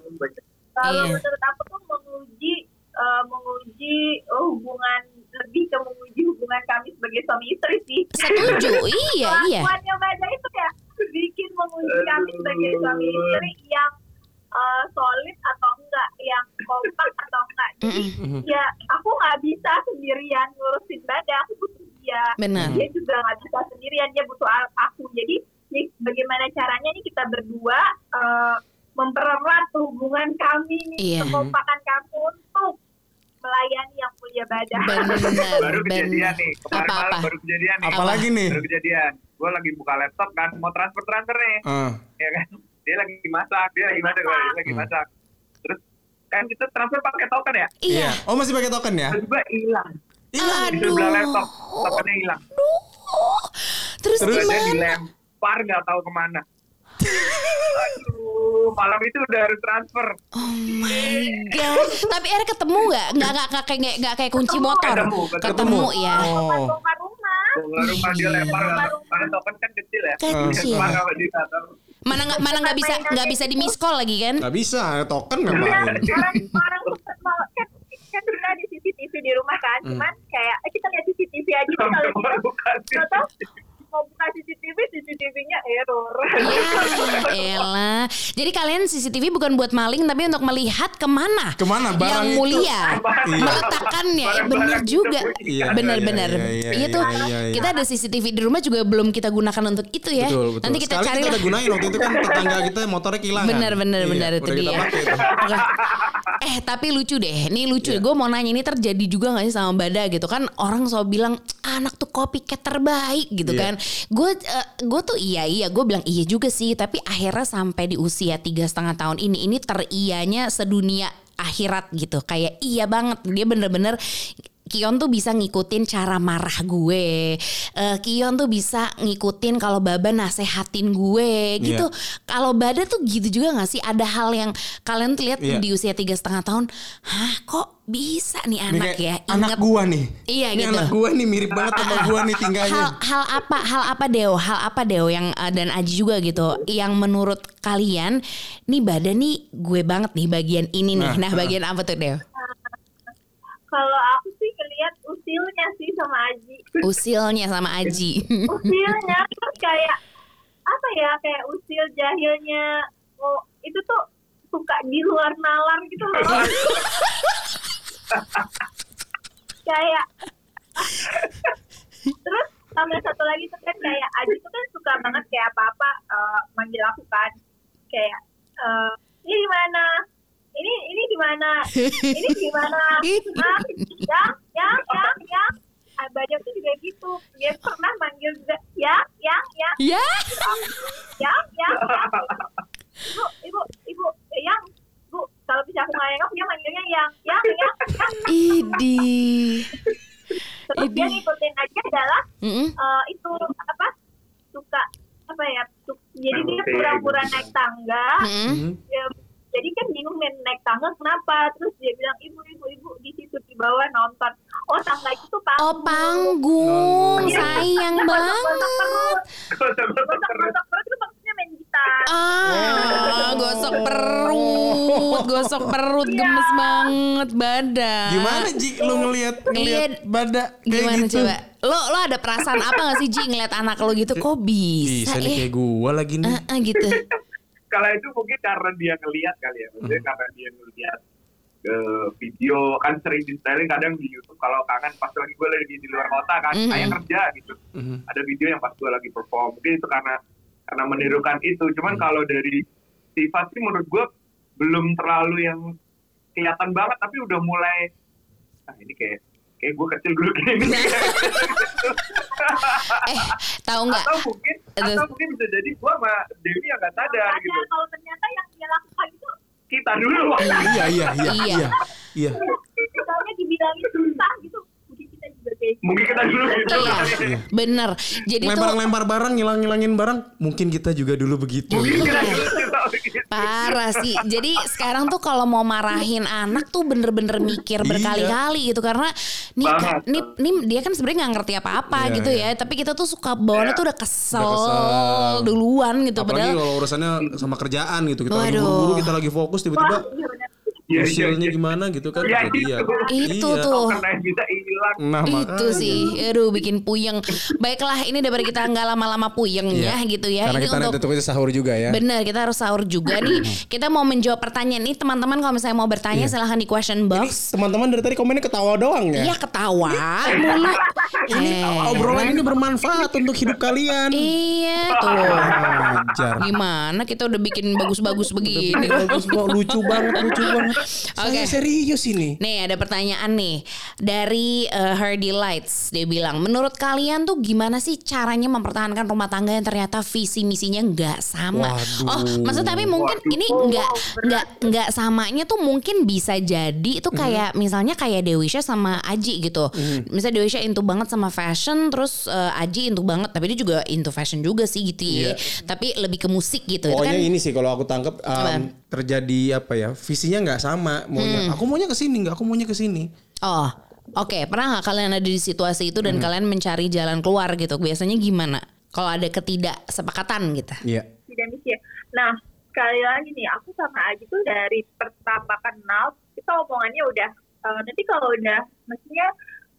kalau Iya. menurut aku tuh menguji eh, menguji eh, hubungan lebih ke menguji hubungan kami sebagai suami istri sih Setuju, iya iya. Kelakuannya Bada itu ya bikin menguji kami sebagai suami istri yang eh, solid atau enggak, yang kompak atau enggak. Jadi ya aku nggak bisa sendirian ngurusin Bada, aku butuh dia. Benar. Dia juga nggak bisa sendirian, dia butuh aku. Jadi nih, bagaimana caranya nih kita berdua eh, mempererat hubungan kami nih, Iya. kekompakan kami untuk melayani yang mulia Bada. Benar, baru kejadian nih kemarin malam baru kejadian nih Apalagi nih? baru kejadian gue lagi buka laptop kan mau transfer transfer nih Ah, ya kan dia lagi masak dia lagi masak gue lagi Hmm. masak terus kan kita transfer pakai token ya Iya. Oh masih pakai token ya? tiba-tiba hilang Hilang. di sebelah Aduh. laptop tokennya hilang. Terus, terus dia gimana? dilempar nggak tahu ke mana aduh malam itu udah harus transfer Oh my god. Tapi akhirnya ketemu nggak? Nggak nggak nggak kayak nggak kayak kunci motor. Ketemu, ketemu. Ketemu ya. Oh. Bongkar rumah. Keluar rumah dia lempar karena token kan kecil ya Kecil. Nggak. Mana nggak mana nggak bisa nggak bisa di miss call lagi kan? Gak bisa, token Iya, ngapain? orang orang mau- kan kan kita di CCTV di rumah kan, Hmm. cuman kayak eh, kita lihat CCTV aja kalau gitu. Nggak tahu mau buka CCTV, CCTV-nya error. Ya elah. Jadi kalian CCTV bukan buat maling tapi untuk melihat ke mana Ke mana barang yang itu? mulia Iya. meletakkannya. Barang-barang bener itu juga. sembunyi. Iya, Benar-benar. iya, iya, iya, Itu iya, iya, iya. kita ada CCTV di rumah juga belum kita gunakan untuk itu ya. Betul, betul. Nanti kita Sekali cari kita lah. udah gunain waktu itu kan tetangga kita motornya kehilangan. Bener bener Iya, bener itu kita dia. pakai. Eh tapi lucu deh, ini lucu. Iya. Gue mau nanya ini terjadi juga gak sih sama Bada gitu kan? Orang selalu bilang anak tuh copycat terbaik gitu Iya. kan. Gue gue tuh iya iya, gue bilang iya juga sih. Tapi akhirnya sampai di usia tiga setengah tahun ini, ini terianya sedunia akhirat gitu. Kayak iya banget, dia bener-bener Kion tuh bisa ngikutin cara marah gue. Eh, Kion tuh bisa ngikutin kalau Baba nasehatin gue gitu. Kalau Bada tuh gitu juga gak sih? Ada hal yang kalian lihat Iya. di usia tiga setengah tahun, hah kok bisa nih anak kayak ya? anak Ingat gua nih. Iya, ini gitu. anak gua nih mirip banget sama gua nih tinggalnya. hal hal apa hal apa Deo hal apa Deo yang uh, dan Aji juga gitu yang menurut kalian nih Bada nih gue banget nih bagian ini nih. Nah, Nah, bagian apa tuh Deo? Kalau aku sih ngeliat usilnya sih sama Aji. Usilnya sama Aji. usilnya terus kayak apa ya kayak usil jahilnya oh itu tuh suka di luar nalar gitu loh kayak terus sama satu lagi tuh kan kayak Aji tuh kan suka banget kayak apa-apa eh, manggil aku kan kayak eh, ini gimana ini ini gimana? Ini gimana? Ah, yang yang yang yang Ah, banyak tuh juga gitu. Dia pernah manggil juga ya yang yang ya. yang yang yang ibu ibu ibu eh, yang bu kalau bisa aku nggak dia manggilnya yang yang yang yang Idi. terus dia Ini. ngikutin aja adalah Mm-mm. eh, itu apa suka apa ya jadi dia pura-pura naik tangga. Ya, jadi kan bingung nih naik tangga kenapa terus dia bilang ibu ibu ibu di situ di bawah nonton oh tangga itu tuh Oh panggung panggung, Iya. sayang banget. perut Gosok-gosok perut. gosok-gosok perut itu maksudnya main gitar Ah, gosok perut, gosok perut, gemes banget badan. Gimana Ji lu ngelihat ngelihat Iya. bada kayak Gimana gitu? coba? Lo lo ada perasaan apa gak sih Ji ngeliat anak lo gitu? Kok bisa, Bisa nih ya? kayak gua lagi nih. Ah, ah, gitu. Kalau itu mungkin karena dia ngelihat kali ya, maksudnya karena dia ngelihat eh, video kan sering di styling kadang di YouTube kalau kangen pas lagi gue lagi di luar kota kan, Mhm. kayak kerja gitu. Mhm. Ada video yang pas gue lagi perform, mungkin itu karena karena menirukan itu. Cuman kalau dari sifat sih menurut gue belum terlalu yang kelihatan banget, tapi udah mulai, ah ini kayak kayak gue kecil gue gini. Eh, tahu nggak? atau mungkin atau mungkin bisa jadi gue sama Dewi yang nggak sadar Makanya gitu. kalau ternyata yang dia lakukan itu Kita dulu. Iya iya iya Iya. iya. Iya. misalnya dibilangin susah gitu mungkin kita dulu gitu. Iya, Iya. bener. Jadi tuh Lempar-lempar barang, ngilang-ngilangin barang, mungkin kita juga dulu begitu. Mungkin kita dulu gitu. Parah sih. Jadi sekarang tuh kalau mau marahin anak tuh bener-bener mikir Iya. berkali-kali gitu karena nih kan, nih, nih dia kan sebenarnya nggak ngerti apa-apa Iya, gitu iya. ya. Tapi kita tuh suka bawaannya Iya. tuh udah kesel, Udah kesel. duluan gitu. Apalagi Padahal kalau urusannya sama kerjaan gitu. Kita lagi Waduh. buru-buru, kita lagi fokus tiba-tiba Iya, usilnya iya. gimana gitu kan Iya, ya. itu Iya. tuh. Karena yang bisa hilang. Nah, itu sih, aduh bikin puyeng. Baiklah, ini daripada kita nggak lama-lama puyeng ya gitu ya. Karena ini kita untuk nanti tutup sahur juga ya. Bener, kita harus sahur juga nih. Kita mau menjawab pertanyaan nih teman-teman kalau misalnya mau bertanya Iya. silahkan di question box. Teman-teman dari tadi komennya ketawa doang ya. Iya ketawa mulu. Eh, Obrolan ini bermanfaat untuk hidup kalian. Iya tuh. Ajar. Gimana kita udah bikin bagus-bagus begini. Bagus lucu banget, lucu banget. Oke. Saya serius ini. Nih ada pertanyaan nih dari uh, Hardy Lights dia bilang menurut kalian tuh gimana sih caranya mempertahankan rumah tangga yang ternyata visi misinya nggak sama? Waduh. Oh maksud tapi mungkin Waduh. ini nggak nggak nggak samanya tuh mungkin bisa jadi itu kayak misalnya kayak Dewisha sama Aji gitu. Misalnya Dewisha into banget sama fashion terus uh, Aji into banget tapi dia juga into fashion juga sih gitu ya. Iya. Tapi lebih ke musik gitu. Itu Pokoknya kan ini sih kalau aku tangkap um, Apa? Terjadi apa ya visinya nggak sama maunya aku maunya ke sini nggak aku maunya ke sini Oh, oke. Pernah nggak kalian ada di situasi itu Hmm. dan kalian mencari jalan keluar gitu? Biasanya gimana? Kalau ada ketidaksepakatan gitu. iya tidak misi ya. Nah, sekali lagi nih, aku sama Aji tuh dari pertama kenal, kita omongannya udah eh, nanti kalau udah maksudnya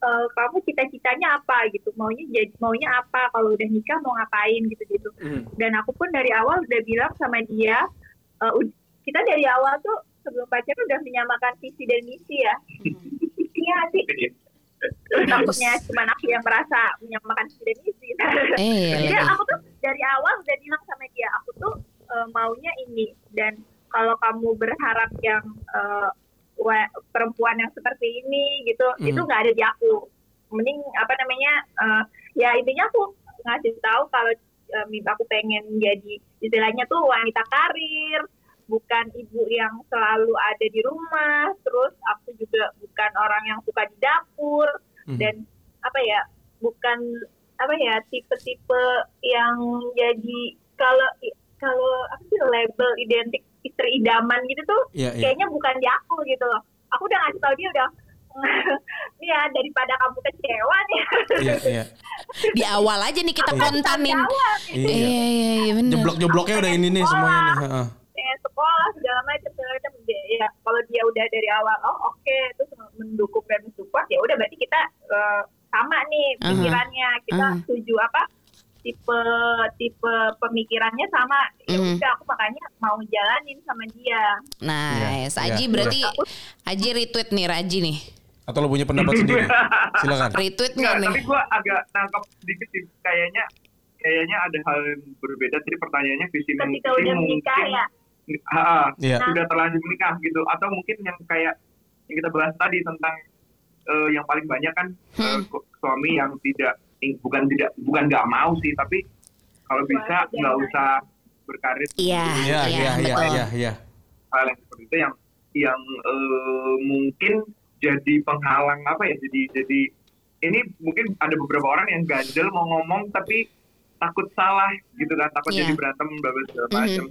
eh, kamu cita-citanya apa gitu maunya jadi maunya apa kalau udah nikah mau ngapain gitu gitu dan aku pun dari awal udah bilang sama dia ud- kita dari awal tuh sebelum pacaran udah menyamakan visi dan misi ya. Iya sih. Takutnya cuma aku yang merasa menyamakan visi dan misi. Eh, jadi lebih. aku tuh dari awal udah bilang sama dia aku tuh eh, maunya ini. Dan kalau kamu berharap yang wa- perempuan yang seperti ini gitu. Hmm. itu nggak ada di aku. Mending apa namanya eh, ya intinya aku ngasih tahu kalau aku pengen jadi istilahnya tuh wanita karir bukan ibu yang selalu ada di rumah terus aku juga bukan orang yang suka di dapur Mhm. dan apa ya bukan apa ya tipe-tipe yang jadi kalau kalau apa sih label identik istri idaman gitu tuh Iya, iya. kayaknya bukan di aku gitu loh aku udah ngasih tau dia udah nih ya daripada kamu kecewa nih Iya, iya. Di awal aja nih kita kontanin. Jawab, Iya. Iya, iya, iya bener. Jeblok-jebloknya udah ini nih semuanya nih. Pengen sekolah segala macam segala macam Dia- ya kalau dia udah dari awal oh oke terus mendukung dan mensupport ya udah berarti kita eh, sama nih pikirannya kita Aha. setuju apa tipe tipe pemikirannya sama ya Mhm. udah aku makanya mau jalanin sama dia Nah, Iya, Aji iya. berarti Aji retweet nih Raji nih. Atau lo punya pendapat sendiri? Silakan. Retweet nggak nih? tapi gue agak nangkep sedikit sih. Kayaknya kayaknya ada hal yang berbeda. Jadi pertanyaannya visi misi mungkin ya ha, Iya. sudah terlanjur menikah gitu. Atau mungkin yang kayak yang kita bahas tadi tentang eh, yang paling banyak kan eh, Hmm. su- suami yang tidak ing- bukan tidak bukan nggak mau sih, tapi kalau bisa nggak usah berkarir Iya, Iya, iya, iya, iya, iya, iya. hal yang seperti itu yang yang eh, mungkin jadi penghalang apa ya jadi jadi ini mungkin ada beberapa orang yang ganjel mau ngomong tapi takut salah gitu kan takut Iya. jadi berantem bla bla segala Mhm. macam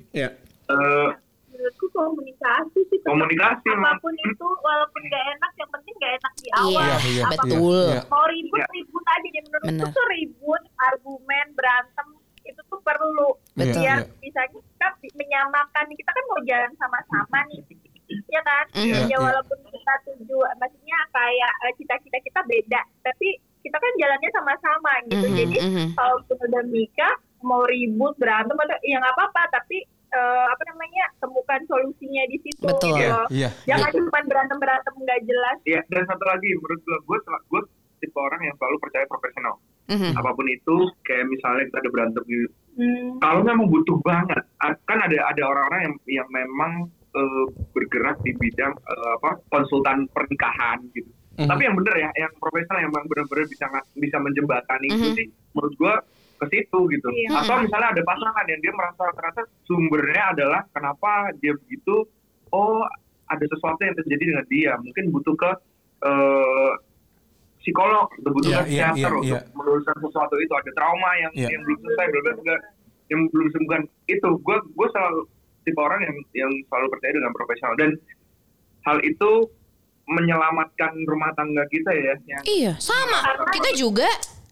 Iya. Eh, menurutku komunikasi sih komunikasi apa pun itu walaupun gak enak yang penting gak enak di Iya, awal Iya, iya, betul. Iya. mau ribut Ya. ribut aja deh menurutku Benar. tuh ribut argumen berantem itu tuh perlu Betul. biar Iya. misalnya kita bi- menyamakan kita kan mau jalan sama-sama nih ya kan Mhm. ya Iya. walaupun kita tuju maksudnya kayak eh, cita-cita kita beda tapi kita kan jalannya sama-sama gitu Mhm, jadi mhm. kalau udah nikah mau ribut berantem atau ya nggak apa-apa tapi eh, apa namanya temukan solusinya di situ Betul. gitu Iya, loh. iya. jangan cuma berantem berantem nggak jelas ya dan satu lagi menurut gue gue gue tipe orang yang selalu percaya profesional Mhm. apa pun itu kayak misalnya kita ada berantem gitu Hmm. kalau memang butuh banget kan ada ada orang-orang yang yang memang eh, bergerak di bidang eh, apa konsultan pernikahan gitu Mhm. tapi yang bener ya yang profesional yang memang benar-benar bisa bisa menjembatani itu Mhm. sih menurut gua ke situ gitu Iya. atau misalnya ada pasangan yang dia merasa ternyata sumbernya adalah kenapa dia begitu oh ada sesuatu yang terjadi dengan dia mungkin butuh ke eh, psikolog butuh Iya, ke iya, psikiater iya, untuk meluruskan sesuatu itu ada trauma yang Iya. yang belum selesai belum juga yang belum sembuhkan itu gue gue selalu tipe orang yang yang selalu percaya dengan profesional dan hal itu menyelamatkan rumah tangga kita ya yang Iya, sama. Kita juga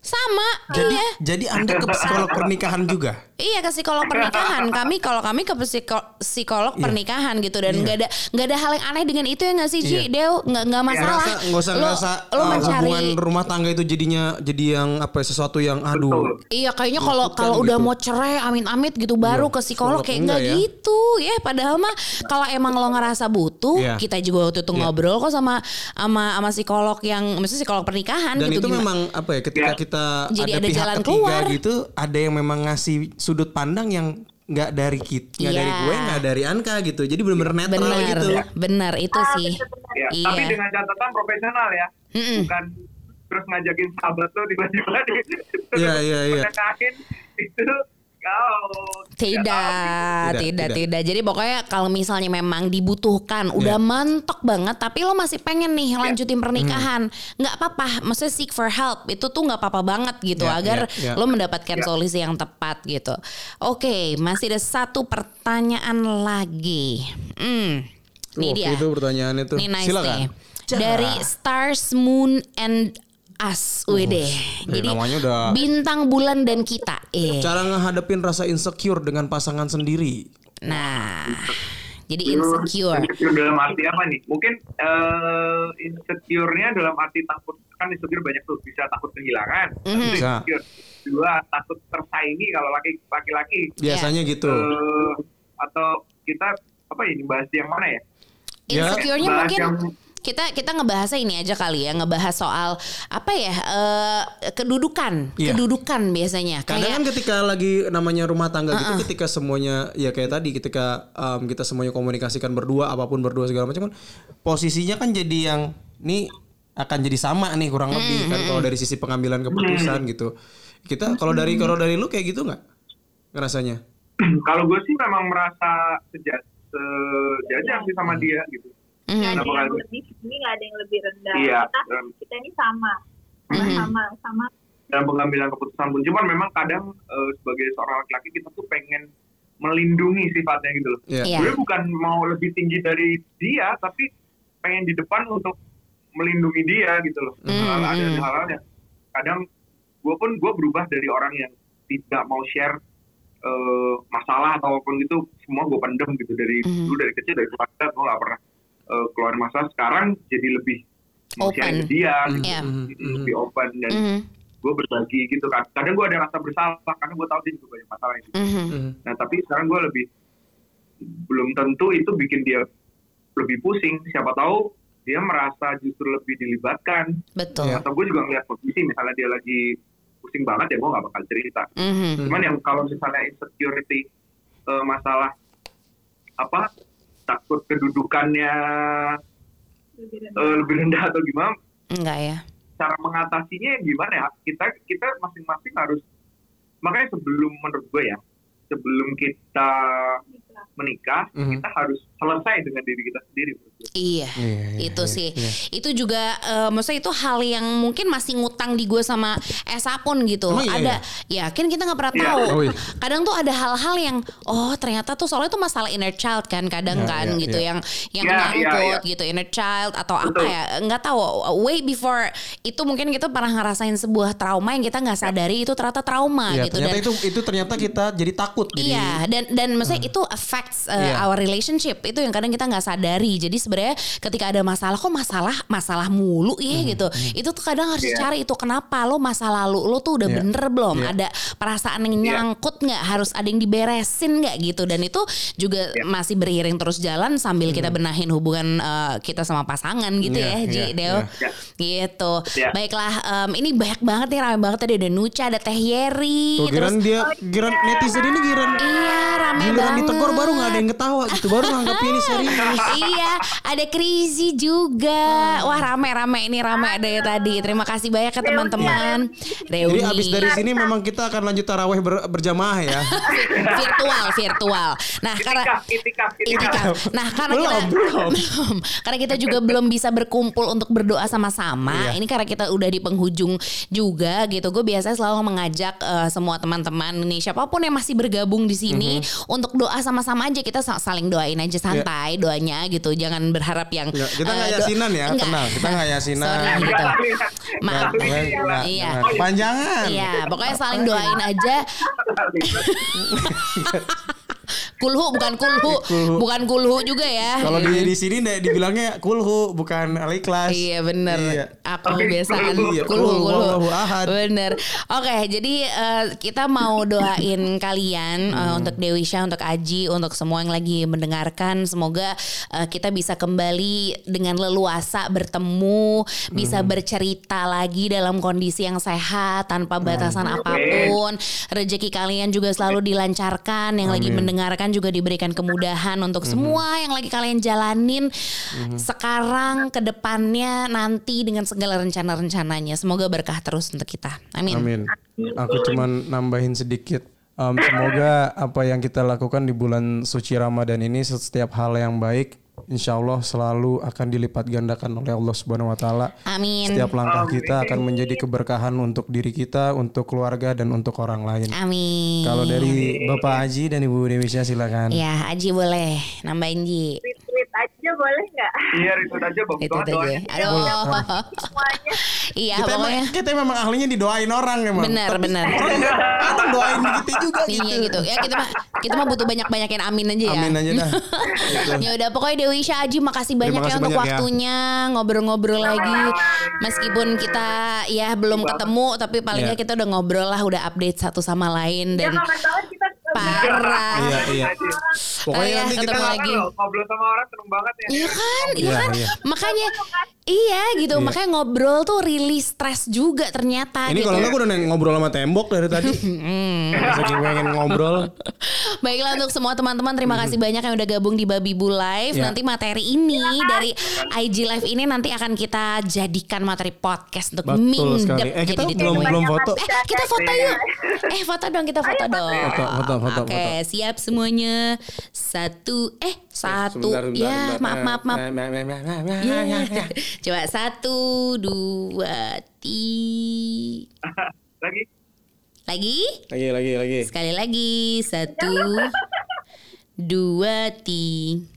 sama. Jadi, iya. jadi Anda ke psikolog pernikahan juga? Iya ke psikolog pernikahan kami kalau kami ke psiko- psikolog Iya. pernikahan gitu dan Iya. nggak ada nggak ada hal yang aneh dengan itu ya nggak sih Ji Iya. Deo nggak nggak masalah Ngerasa, nggak usah Lo- ngerasa lo uh, mencari hubungan rumah tangga itu jadinya jadi yang apa ya, sesuatu yang aduh. Betul. Iya kayaknya kalau Menakutkan kalau udah gitu. mau cerai amit-amit gitu baru Iya, ke psikolog psikolog kayak enggak enggak ya. gitu ya padahal mah kalau emang lo ngerasa butuh Iya. kita juga waktu itu Iya. ngobrol kok sama sama sama psikolog yang maksudnya psikolog pernikahan Dan gitu itu gimana- memang apa ya ketika Ya. Kita Jadi ada, ada pihak jalan ketiga keluar. gitu, ada yang memang ngasih sudut pandang yang nggak dari kita, nggak dari Iya. gue, nggak dari Anka gitu. Jadi benar-benar netral benar gitu. benar itu Ah, sih ya Iya. tapi dengan catatan profesional ya Mm-mm. bukan terus ngajakin sahabat lo tiba-tiba di Iya, iya, iya. menekahin itu Tidak, Tidak, tidak, tidak. tidak, Jadi pokoknya kalau misalnya memang dibutuhkan, udah Iya. mentok banget, tapi lo masih pengen nih lanjutin Hmm. pernikahan, nggak apa-apa. Maksudnya seek for help itu tuh nggak apa-apa banget gitu, Iya, agar iya, iya. lo mendapatkan solusi yang tepat gitu. Oke, masih ada satu pertanyaan lagi. Hmm, ini dia. itu pertanyaannya tuh. Ini nice Silakan. nih. Dari Stars, Moon, and Us, WD. ini Jadi namanya udah- bintang, bulan, dan kita. Eh. Cara ngehadapin rasa insecure dengan pasangan sendiri. Nah, Jadi insecure. Insecure dalam arti apa nih? Mungkin eh insecure-nya dalam arti takut kan insecure banyak tuh bisa takut kehilangan. Satu Bisa. insecure. Dua takut tersaingi kalau laki laki-laki Biasanya gitu. Eh, atau kita apa ini bahas yang mana ya? Ya, Insecure-nya bahas mungkin yang kita kita ngebahasnya ini aja kali ya, ngebahas soal apa ya eh, kedudukan, Iya. kedudukan biasanya. Kadang Kayak kan ketika lagi namanya rumah tangga gitu ketika semuanya ya kayak tadi ketika um, kita semuanya komunikasikan berdua apa pun berdua segala macam kan posisinya kan jadi yang nih akan jadi sama nih kurang lebih kan kalau dari sisi pengambilan keputusan gitu. Kita kalau dari kalau dari lu kayak gitu nggak ngerasanya? kalau gue sih memang merasa seja, sejajar sih sama dia gitu. Mhm. Nggak ada Kenapa yang nggak? lebih ini nggak ada yang lebih rendah. Iya. Kita kita ini sama, sama Mhm. sama sama. dalam pengambilan keputusan pun cuman memang kadang eh, sebagai seorang laki-laki kita tuh pengen melindungi sifatnya gitu loh. Iya. Iya. Gue bukan mau lebih tinggi dari dia tapi pengen di depan untuk melindungi dia gitu loh. Hmm, Hal ada hmm. hal-hal yang kadang gue pun gue berubah dari orang yang tidak mau share eh, masalah ataupun gitu semua gue pendem gitu dari Hmm. dulu dari kecil dari keluarga gue gak pernah eh, keluar masalah sekarang jadi lebih Open. dia gitu. Iya. Mhm, Jadi mhm. lebih open dan Mhm. gue berbagi gitu kan kadang gue ada rasa bersalah karena gue tahu dia juga banyak masalah gitu. Mhm. Mhm. nah tapi sekarang gue lebih belum tentu itu bikin dia lebih pusing siapa tahu dia merasa justru lebih dilibatkan Betul. Iya. atau gue juga ngeliat posisi misalnya dia lagi pusing banget ya gue nggak bakal cerita Mhm. cuman yang kalau misalnya insecurity eh, masalah apa takut kedudukannya Lebih rendah. eh, lebih rendah atau gimana Enggak ya. cara mengatasinya gimana ya kita kita masing-masing harus makanya sebelum menurut gue ya sebelum kita menikah Mhm. kita harus selesai dengan diri kita sendiri gue. Iya, Iya, iya, itu iya, sih. iya. Itu juga, eh, maksudnya itu hal yang mungkin masih ngutang di gue sama Esa pun gitu. Emang iya, ada, yakin kita nggak pernah Iya. tahu. Oh, iya. Kadang tuh ada hal-hal yang, oh ternyata tuh soalnya tuh masalah inner child kan, kadang Iya, kan iya, gitu iya. yang yang Iya, iya, nyangkut iya. gitu inner child atau apa Betul. ya, nggak tahu. Way before itu mungkin kita pernah ngerasain sebuah trauma yang kita nggak sadari itu ternyata trauma Iya, gitu ternyata dan itu itu ternyata kita jadi takut jadi Iya, dan dan maksudnya itu affects uh, Iya. our relationship. Itu yang kadang kita nggak sadari. Jadi sebenarnya ketika ada masalah kok masalah masalah mulu ya Hmm, gitu. Itu tuh kadang harus Iya. cari itu kenapa lo masa lalu lo tuh udah Iya. bener belum? Iya. Ada perasaan yang Iya. nyangkut nggak? Harus ada yang diberesin nggak gitu? Dan itu juga Iya. masih beriring terus jalan sambil kita benahin hubungan uh, kita sama pasangan gitu Hmm. Iya, ya, Ji, iya, Deo. iya. Gitu. Iya. Baiklah, em, ini banyak banget nih, ramai banget tadi ada Nucha, ada Teh Yeri, Tuh giran dia giran netizen ini giran Iya, rame giliran banget. ditegur baru nggak ada yang ketawa gitu baru nganggap ini serius. iya, ada Krizi juga. Wah, rame-rame ini rame ada ya tadi. Terima kasih banyak ya teman-teman. Reuni. Jadi abis dari sini memang kita akan lanjut taraweh ber- berjamaah ya. virtual, virtual. Nah, karena itikaf. Nah, karena Belum, kita belum. belum. karena kita juga belum bisa berkumpul untuk berdoa sama-sama. Iya. Ini karena kita udah di penghujung juga gitu. Gue biasanya selalu mengajak eh, semua teman-teman ini siapa pun yang masih bergabung di sini Mhm. untuk doa sama-sama aja. Kita sa- saling doain aja santai doanya gitu. Jangan berharap yang Nggak, kita nggak eh, yasinan ya, Enggak. tenang. Kita nggak yasinan. Sorry gitu. Nggak, Maaf. nggak- Iya. nggak kepanjangan. Iya, pokoknya saling doain aja. Kulhu bukan kulhu, Kulhu. bukan kulhu juga ya. Kalau di di sini nggak dibilangnya kulhu bukan al-ikhlas. Iya bener Iya. Aku Oke, kebiasaan iya, Kulhu kulhu, kulhu wallahu ahad. Bener Oke jadi eh, Kita mau doain kalian Hmm. Untuk Dewisha Untuk Aji Untuk semua yang lagi mendengarkan Semoga eh, kita bisa kembali Dengan leluasa bertemu Bisa Hmm. bercerita lagi Dalam kondisi yang sehat Tanpa batasan Hmm. apa pun Rezeki kalian juga selalu dilancarkan Yang lagi Amin. mendengarkan juga diberikan kemudahan Untuk semua yang lagi kalian jalanin Sekarang ke depannya nanti dengan segala rencana-rencananya. Semoga berkah terus untuk kita. Amin. Amin. Aku cuman nambahin sedikit. Um, semoga apa yang kita lakukan di bulan suci Ramadan ini setiap hal yang baik insya Allah selalu akan dilipat gandakan oleh Allah Subhanahu Wa Taala. Amin. Setiap langkah kita akan menjadi keberkahan untuk diri kita, untuk keluarga dan untuk orang lain. Amin. Kalau dari Bapak Haji dan Ibu Dewisya silakan. Ya, Aji boleh nambahin Ji. Tweet tweet aja boleh nggak? Iya retweet aja bagus Itu banget aja. doanya. Aduh. Semuanya. Iya kita pokoknya. emang, kita memang ahlinya didoain orang emang. Benar, Tapi benar. Datang doain kita juga gitu. Iya gitu. Ya kita mah kita mah butuh banyak-banyakin amin aja ya. Amin aja dah. Gitu. ya udah pokoknya Dewi Syah Aji makasih banyak ya untuk banyak ya. waktunya ngobrol-ngobrol lagi meskipun kita ya belum ketemu tapi paling Iya. nggak kita udah ngobrol lah udah update satu sama lain Ya dan kita. Parah. Iya, iya. Pokoknya Iya, nanti kita lagi. ngobrol sama orang seneng banget ya. Iya kan, iya Iya, kan. iya. Makanya iya gitu, Iya. makanya ngobrol tuh rilis stres juga ternyata Ini gitu. kalau enggak udah ngobrol sama tembok dari tadi. Saking pengen ngobrol. Baiklah untuk semua teman-teman terima kasih banyak yang udah gabung di Babi Bu Live. Ya. Nanti materi ini dari IG Live ini nanti akan kita jadikan materi podcast untuk Betul mingdep. sekali. Eh, kita belum- belum foto. Eh kita foto yuk. Eh foto dong kita foto dong. Foto, foto, foto, Oke foto. siap semuanya. Satu eh satu Sebentar, sebentar, ya sebentar. maaf maaf maaf. Nah, nah, nah, nah, nah, nah, Ya. nah, nah. Coba satu dua tiga Lagi. lagi. Lagi, lagi, lagi. Sekali lagi satu dua tiga.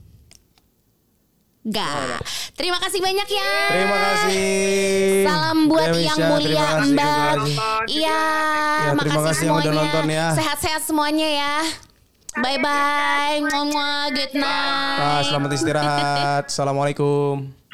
Terima kasih banyak ya. Terima kasih. Salam buat Dewi yang mulia Mbak. Iya, Ya, terima makasih kasih yang udah semuanya. nonton ya. Sehat-sehat semuanya ya. Bye bye. Ngomong good night. Ah, selamat istirahat. Assalamualaikum.